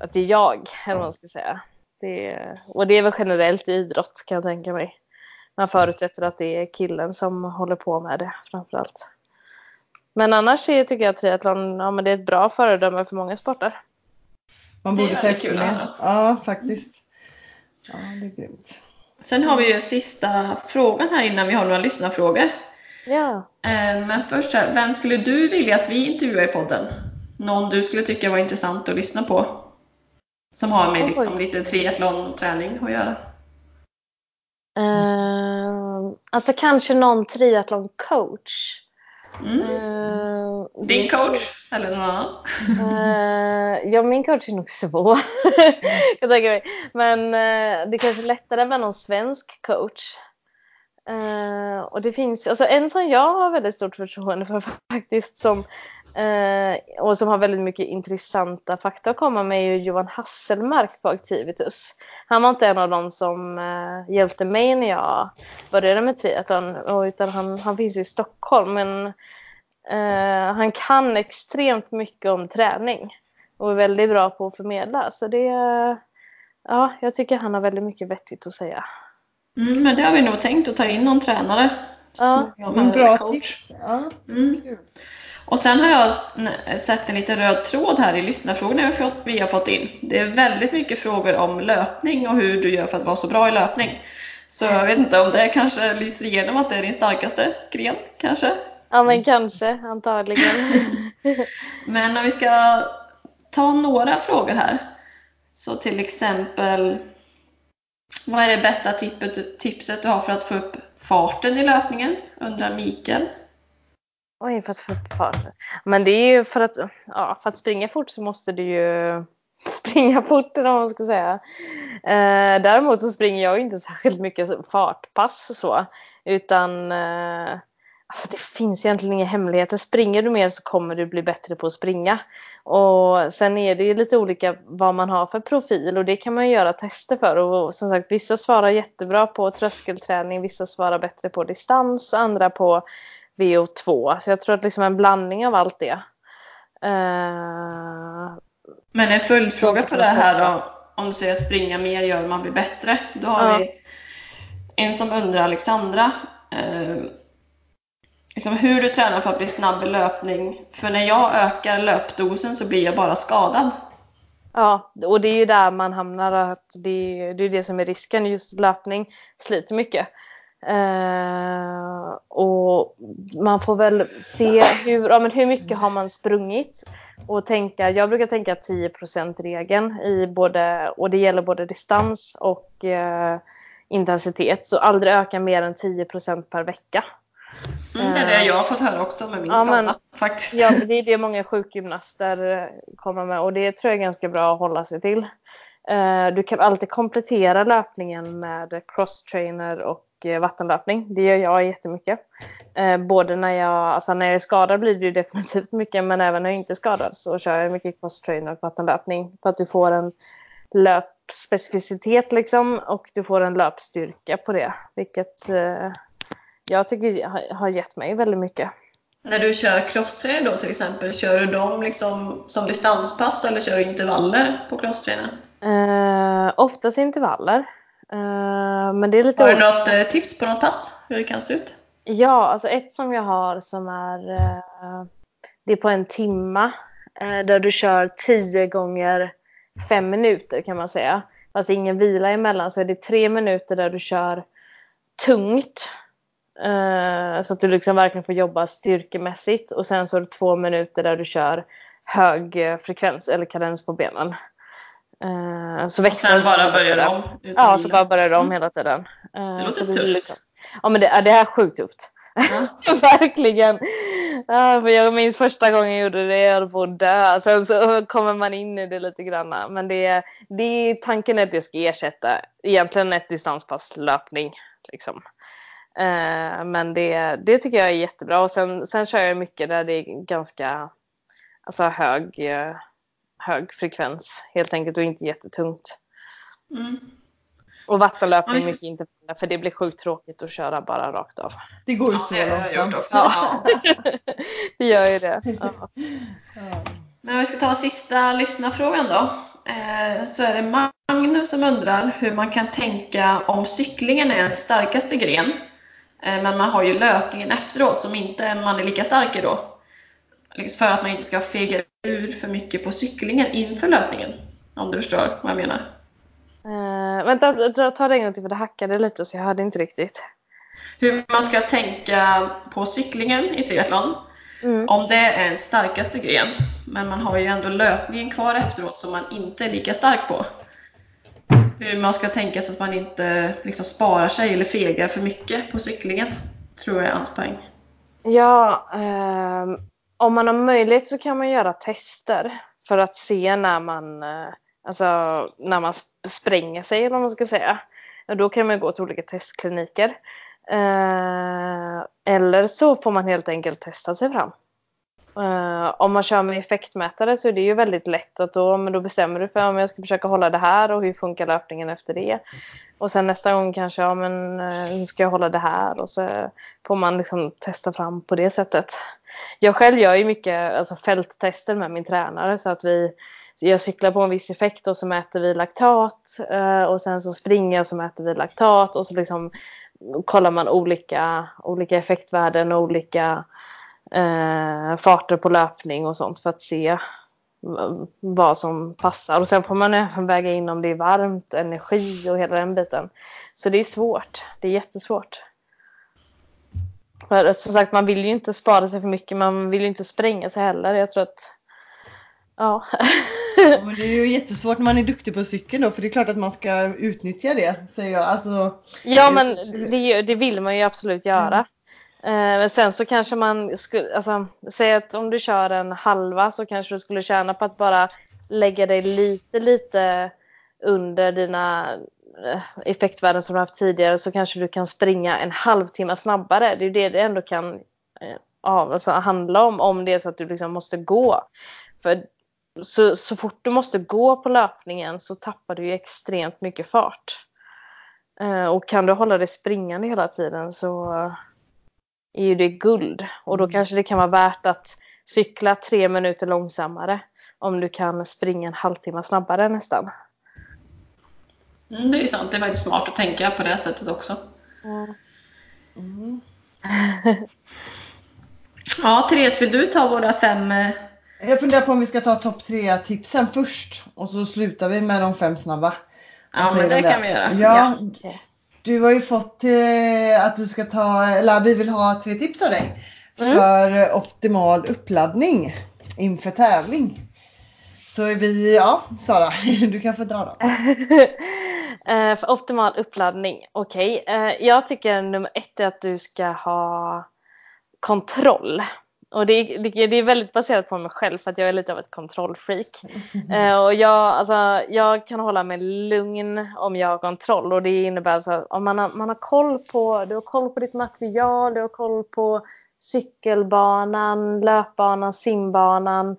att det är jag, eller vad man ska säga. Det är, och det är väl generellt i idrott kan jag tänka mig. Man förutsätter att det är killen som håller på med det framförallt. Men annars är, tycker jag att triathlon ja, men det är ett bra föredöme för många sporter. Man borde ta efter det. Ja, faktiskt. Ja, det är grymt. Sen har vi ju sista frågan här innan vi har några lyssnarfrågor. Ja. Eh, Men först här, vem skulle du vilja att vi intervjuar i podden? Någon du skulle tycka var intressant att lyssna på? Som har med liksom lite triathlon och träning att göra. Eh, alltså kanske någon triathlon-coach. Mm. Eh, Din är coach? Eller någon annan? Eh, ja, min coach är nog svår. jag tänker mig. Men eh, det är kanske lättare med någon svensk coach. Eh, och det finns, alltså en som jag har väldigt stort förtroende för faktiskt, som, eh, och som har väldigt mycket intressanta fakta att komma med är ju Johan Hasselmark på Activitus. Han var inte en av dem som eh, hjälpte mig när jag började med triathlon, utan han, han finns i Stockholm. Men Eh, han kan extremt mycket om träning och är väldigt bra på att förmedla. Så det, ja, jag tycker han har väldigt mycket vettigt att säga. Mm, men det har vi nog tänkt att ta in någon tränare. Ja. Ja, Men bra coach. tips. Ja, Mm. Och sen har jag sett en liten röd tråd här i lyssnarfrågorna vi har fått- vi har fått in. Det är väldigt mycket frågor om löpning och hur du gör för att vara så bra i löpning. Så jag vet inte om det kanske lyser igenom att det är din starkaste gren, kanske? Ja, men kanske, antagligen. Men när vi ska ta några frågor här. Så till exempel, vad är det bästa tippet, tipset du har för att få upp farten i löpningen? Undrar Mikael. Oj, för att få upp farten. Men det är ju för att, ja, för att springa fort så måste du ju springa fort eller vad man ska säga. Eh, däremot så springer jag inte särskilt mycket fartpass så. Utan eh, alltså det finns egentligen inga hemligheter. Springer du mer så kommer du bli bättre på att springa. Och sen är det ju lite olika vad man har för profil och det kan man ju göra tester för. Och som sagt, vissa svarar jättebra på tröskelträning, vissa svarar bättre på distans, andra på VO2. Så jag tror att liksom en blandning av allt det. Eh, Men en följdfråga på det här då, om du säger att springa mer gör man blir bättre. Då har Ja. vi en som undrar, Alexandra, eh, liksom hur du tränar för att bli snabb i löpning. För när jag ökar löpdosen så blir jag bara skadad. Ja, och det är ju där man hamnar. Att det, är, det är det som är risken. Just löpning sliter mycket. Uh, och man får väl se hur, ja, men hur mycket har man sprungit. Och tänka, jag brukar tänka 10% regeln i både, och det gäller både distans och uh, intensitet. Så aldrig öka mer än 10% per vecka. Mm, det är det jag har fått höra också med min Ja, skada men- faktiskt. Ja, det är det många sjukgymnaster eh, kommer med och det tror jag är ganska bra att hålla sig till. Eh, Du kan alltid komplettera löpningen med crosstrainer och eh, vattenlöpning. Det gör jag jättemycket. Både när jag, alltså när jag är skadad blir det ju definitivt mycket men även när jag inte är skadad så kör jag mycket crosstrainer och vattenlöpning för att du får en löpspecificitet liksom och du får en löpstyrka på det. Vilket jag tycker har- gett mig väldigt mycket. När du kör crosstrainer då till exempel, kör du dem liksom som distanspass eller kör du intervaller på crosstrainern? Eh, oftast intervaller. Eh, men det är lite Har du något eh, tips på något pass? Hur det kan se ut? Ja, alltså ett som jag har som är eh, det är på en timma eh, där du kör 10 gånger 5 minuter kan man säga. Fast ingen vila emellan så är det 3 minuter där du kör tungt. Eh, så att du liksom verkligen får jobba styrkemässigt och sen så är det 2 minuter där du kör hög eh, frekvens eller kadens på benen. Eh, så Och sen du bara börjar om? Ja, så bara börjar om Mm. hela tiden. Eh, Det låter tufft. liksom- Ja, men det, det är sjukt tufft. Ja. Verkligen. Ja, för jag minns första gången jag gjorde det, jag höll på att dö. Sen så kommer man in i det lite grann. Men det, det, tanken är att det ska ersätta egentligen ett distanspass löpning. Liksom. Eh, men det, det tycker jag är jättebra. Och sen, sen kör jag mycket där det är ganska alltså hög, eh, hög frekvens helt enkelt och inte jättetungt. Mm. Och vattenlöpning Ja, mycket inte för det blir sjukt tråkigt att köra bara rakt av. Det går ju Ja, så det har jag gjort långsamt. också. Ja. Ja. det gör ju det. Ja. Ja. Men om vi ska ta sista lyssnarfrågan då. Eh, så är det Magnus som undrar hur man kan tänka om cyklingen är ens starkaste gren. Eh, men man har ju löpningen efteråt som inte man är lika stark i då. Liksom För att man inte ska fega ur för mycket på cyklingen inför löpningen. Om du förstår vad jag menar. Eh, vänta, ta det en gång till för det hackade lite så jag hörde inte riktigt. hur man ska tänka på cyklingen i triathlon. Mm. Om det är en starkaste gren, men man har ju ändå löpningen kvar efteråt som man inte är lika stark på. Hur man ska tänka så att man inte liksom sparar sig eller segrar för mycket på cyklingen, tror jag är hans poäng. Ja, eh, om man har möjlighet så kan man göra tester för att se när man, eh, alltså, när man spränger sig, eller vad man ska säga. Då kan man gå till olika testkliniker. Eh, eller så får man helt enkelt testa sig fram. Uh, om man kör med effektmätare så är det ju väldigt lätt att då, men då bestämmer du för om jag ska försöka hålla det här och hur funkar löpningen efter det. Och sen nästa gång kanske, ja men uh, hur ska jag hålla det här? Och så får man liksom testa fram på det sättet. Jag själv gör ju mycket alltså, fälttester med min tränare så att vi jag cyklar på en viss effekt och så mäter vi laktat uh, och sen så springer jag och så mäter vi laktat och så liksom kollar man olika, olika effektvärden och olika eh, farter på löpning och sånt för att se vad som passar. Och sen får man även väga in om det är varmt, energi och hela den biten. Så det är svårt. Det är jättesvårt. För som sagt, man vill ju inte spara sig för mycket. Man vill ju inte spränga sig heller. Jag tror att... Ja. ja men det är ju jättesvårt när man är duktig på cykeln då. För det är klart att man ska utnyttja det, säger jag. Alltså... Ja, men det, det vill man ju absolut göra. Eh, Eh, men sen så kanske man skulle, alltså, säg att om du kör en halva så kanske du skulle tjäna på att bara lägga dig lite, lite under dina eh, effektvärden som du haft tidigare så kanske du kan springa en halvtimme snabbare. Det är det det ändå kan eh, ja, alltså, handla om, om det är så att du liksom måste gå. För så, så fort du måste gå på löpningen så tappar du ju extremt mycket fart. Och kan du hålla dig springande hela tiden så är ju det guld. Och då mm. kanske det kan vara värt att cykla tre minuter långsammare om du kan springa en halvtimme snabbare nästan. Mm, det är sant, det är väldigt smart att tänka på det sättet också. Mm. Mm. ja, Therese, vill du ta våra fem? Eh, Jag funderar på om vi ska ta topp tre tipsen först och så slutar vi med de fem snabba. Ja, men det kan vi göra. Ja, ja. Okay. Du har ju fått eh, att du ska ta, eller vi vill ha tre tips av dig. Mm. För optimal uppladdning inför tävling. Så vi, ja Sara, du kan få dra då. eh, för optimal uppladdning, okej. Okay. Eh, jag tycker nummer ett är att du ska ha kontroll. Och det, det, det, är väldigt baserat på mig själv för att jag är lite av ett kontrollfreak. Eh, och jag, alltså, jag kan hålla mig lugn om jag har kontroll och det innebär alltså om man har, man har koll på, du har koll på ditt material, du har koll på cykelbanan, löpbanan, simbanan.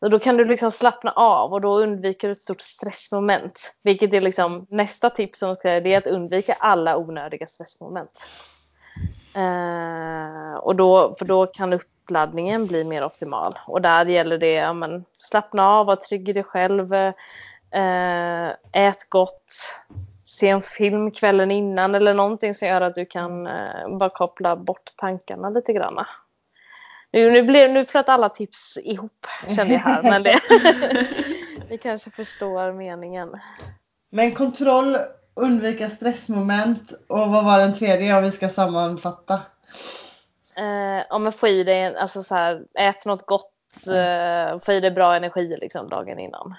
Och då kan du liksom slappna av och då undviker du ett stort stressmoment. Vilket är liksom nästa tips som ska det är att undvika alla onödiga stressmoment. Eh, och då, för då kan du uppladdningen blir mer optimal. Och där gäller det att ja, slappna av, vara trygg i dig själv, eh, ät gott, se en film kvällen innan eller någonting som gör att du kan eh, bara koppla bort tankarna lite grann. Nu, nu, blev, nu flöt alla tips ihop kände jag här, men det, ni kanske förstår meningen. Men kontroll, undvika stressmoment och vad var den tredje om vi ska sammanfatta? Eh, om man får i dig, alltså så här, ät något gott, eh, få i dig bra energi liksom dagen innan.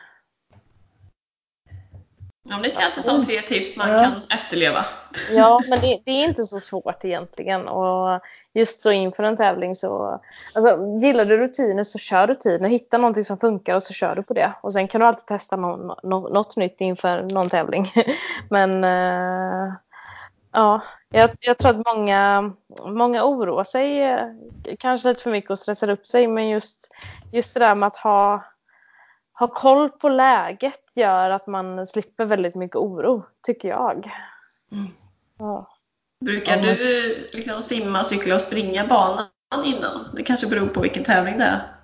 Ja, det känns som tre tips man ja. kan efterleva. Ja, men det, det, är inte så svårt egentligen. Och just så inför en tävling så... Alltså, gillar du rutiner så kör rutiner. Hitta någonting som funkar och så kör du på det. Och sen kan du alltid testa någon, något nytt inför någon tävling. men... Eh, Ja, jag, jag, tror att många, många oroar sig eh, kanske lite för mycket och stressar upp sig. Men just, just det där med att ha, ha koll på läget gör att man slipper väldigt mycket oro, tycker jag. Mm. Ja. Brukar du liksom simma, cykla och springa banan innan? Det kanske beror på vilken tävling det är.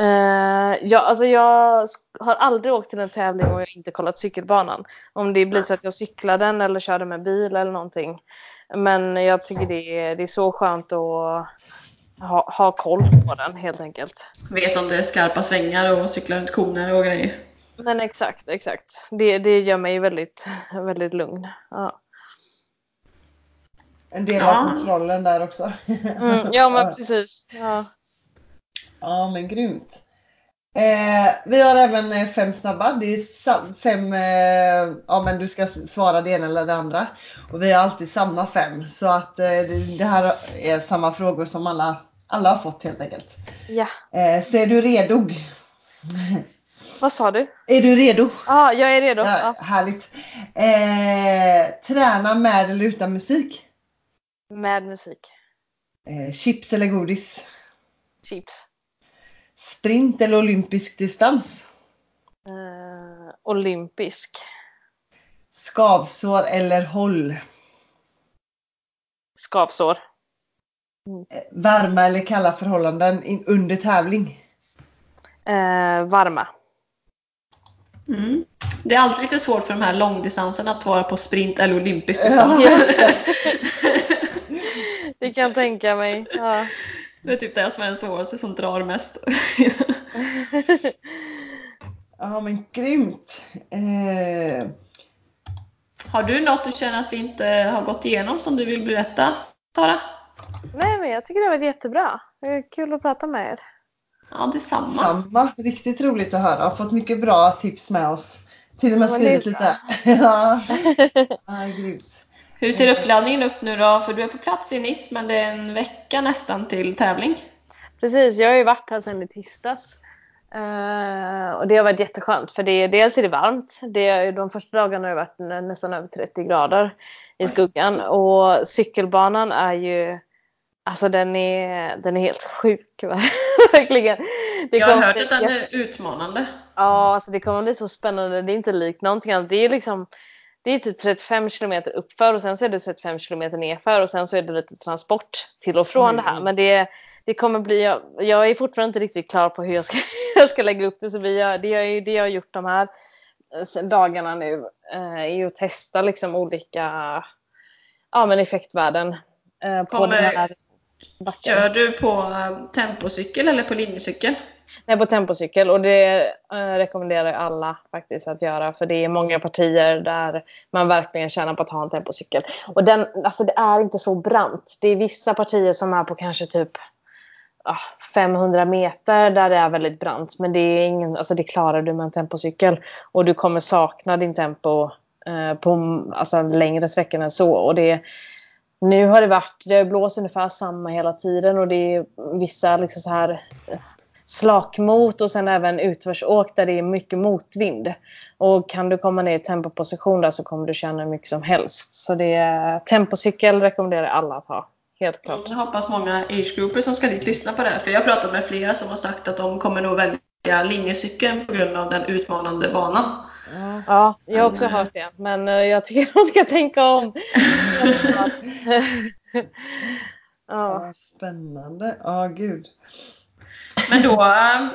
Uh, ja, alltså jag har aldrig åkt till en tävling och jag inte kollat cykelbanan. Om det blir så att jag cyklar den eller kör den med bil eller någonting. Men jag tycker det är, det är så skönt att ha, ha koll på den helt enkelt. Vet om det är skarpa svängar och cykla runt koner och grejer. Men exakt, exakt. Det, det gör mig väldigt, väldigt lugn. Ja. En del Ja. av kontrollen där också. Mm, ja men precis. Ja. Ja men grymt. Eh, vi har även eh, fem snabba. Det är fem, eh, ja men du ska svara det ena eller det andra. Och vi har alltid samma fem. Så att eh, det, här är samma frågor som alla, alla har fått helt enkelt. ja. Eh, så är du redo? Vad sa du? Är du redo? Ja, jag är redo. Ja. Härligt. Eh, träna med eller utan musik? Med musik. Chips eller godis? Chips. Sprint eller olympisk distans? Eh, olympisk. Skavsår eller håll? Skavsår. Eh, Varma eller kalla förhållanden under tävling? Eh, varma. Mm. Det är alltid lite svårt för de här långdistanserna att svara på sprint eller olympisk Ja. distans. Det kan jag tänka mig. Ja. Det är typ det som är den svåraste som drar mest. Ja men grymt. Eh, Har du något du känner att vi inte har gått igenom som du vill berätta, Sara? Nej men jag tycker det var jättebra. Det är kul att prata med er. Ja, detsamma. samma. Riktigt roligt att höra. Har fått mycket bra tips med oss. Till och med skrivit lite. ja. ja, grymt. Hur ser uppladdningen upp nu då? För du är på plats i Nice men det är en vecka nästan till tävling. Precis, jag har ju varit här sedan i tisdags. Eh, och det har varit jätteskönt för det, dels är det varmt. Det, är- de första dagarna har det varit nä- nästan över 30 grader i skuggan. Och cykelbanan är ju, alltså den är, den är helt sjuk. Verkligen. Det Jag har hört bli att den är utmanande. Ja, alltså det kommer bli så spännande. Det är inte likt någonting annat. Det är liksom det är typ 35 kilometer uppför och sen så är det 35 kilometer nerför och sen så är det lite transport till och från Oj, det här. oj. Men det, det kommer bli, jag, jag är fortfarande inte riktigt klar på hur jag ska, jag ska lägga upp det. Så vi har, det, jag, det jag har gjort de här eh, dagarna nu eh, är ju att testa liksom olika ja, men effektvärden eh, på Kommer- den här backen. Kör du på eh, tempocykel eller på linjecykel? Nej, på tempocykel och det eh, rekommenderar jag alla faktiskt att göra för det är många partier där man verkligen tjänar på att ha en tempocykel. Och den, alltså det är inte så brant. Det är vissa partier som är på kanske typ 500 meter där det är väldigt brant men det, är ingen, alltså det klarar du med en tempocykel och du kommer sakna din tempo eh, på alltså, längre sträckor än så. Och det, nu har det varit, det har blåst ungefär samma hela tiden och det är vissa liksom så här slakmot och sen även utförsåk där det är mycket motvind. Och kan du komma ner i tempoposition där så kommer du känna hur mycket som helst. Så det är tempocykel rekommenderar jag alla att ha. Helt klart. Jag hoppas många age-grupper som ska dit lyssna på det här. För jag har pratat med flera som har sagt att de kommer nog välja linjecykeln på grund av den utmanande banan. Ja. Ja, jag har också hört det. Men eh, jag tycker de ska tänka om. ja. Spännande. Ja, gud. Men då eh,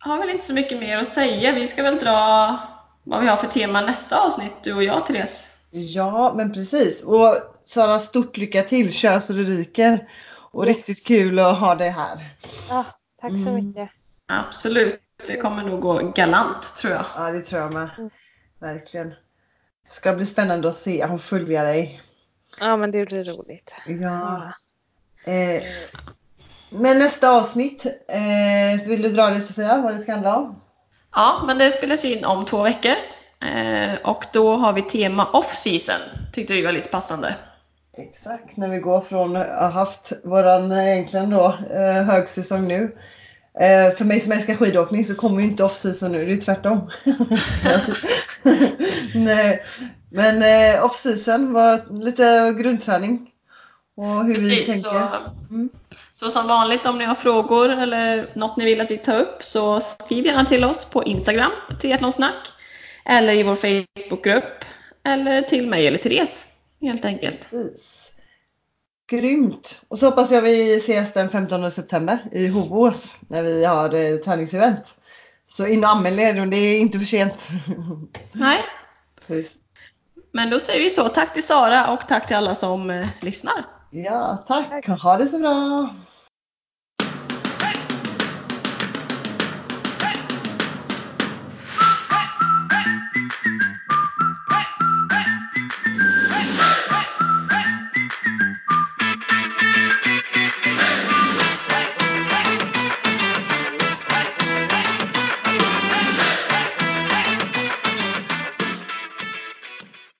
har vi väl inte så mycket mer att säga. Vi ska väl dra vad vi har för tema nästa avsnitt, du och jag Therese. Ja, men precis. Och Sara, stort lycka till. Kör så du ryker. Och Yes. riktigt kul att ha dig här. Ja, tack så Mm. mycket. Absolut, det kommer nog gå galant tror jag. Ja, det tror jag med. Verkligen. Det ska bli spännande att se och följa dig. Ja, men det blir roligt. Ja. Eh, men nästa avsnitt, eh, vill du dra det Sofia, vad det ska handla om? Ja, men det spelas in om två veckor. Eh, och då har vi tema off-season. Tyckte vi var lite passande. Exakt, när vi går från att ha haft våran eh, egentligen då eh, högsäsong nu. Eh, för mig som älskar skidåkning så kommer ju inte off-season nu, det är tvärtom. Nej. Men eh, off-season var lite grundträning. Och hur vi Precis, så, tänker. Mm. Så som vanligt om ni har frågor eller något ni vill att vi tar upp så skriv gärna till oss på Instagram, triathlonsnack, eller i vår Facebookgrupp, eller till mig eller Therese, helt enkelt. Precis. Grymt! Och så hoppas jag vi ses den 15 september i Hovås när vi har eh, träningsevent. Så in och anmäl er, det är inte för sent. Nej, men då säger vi så. Tack till Sara och tack till alla som eh, lyssnar. Ja, tack! Ha det så bra!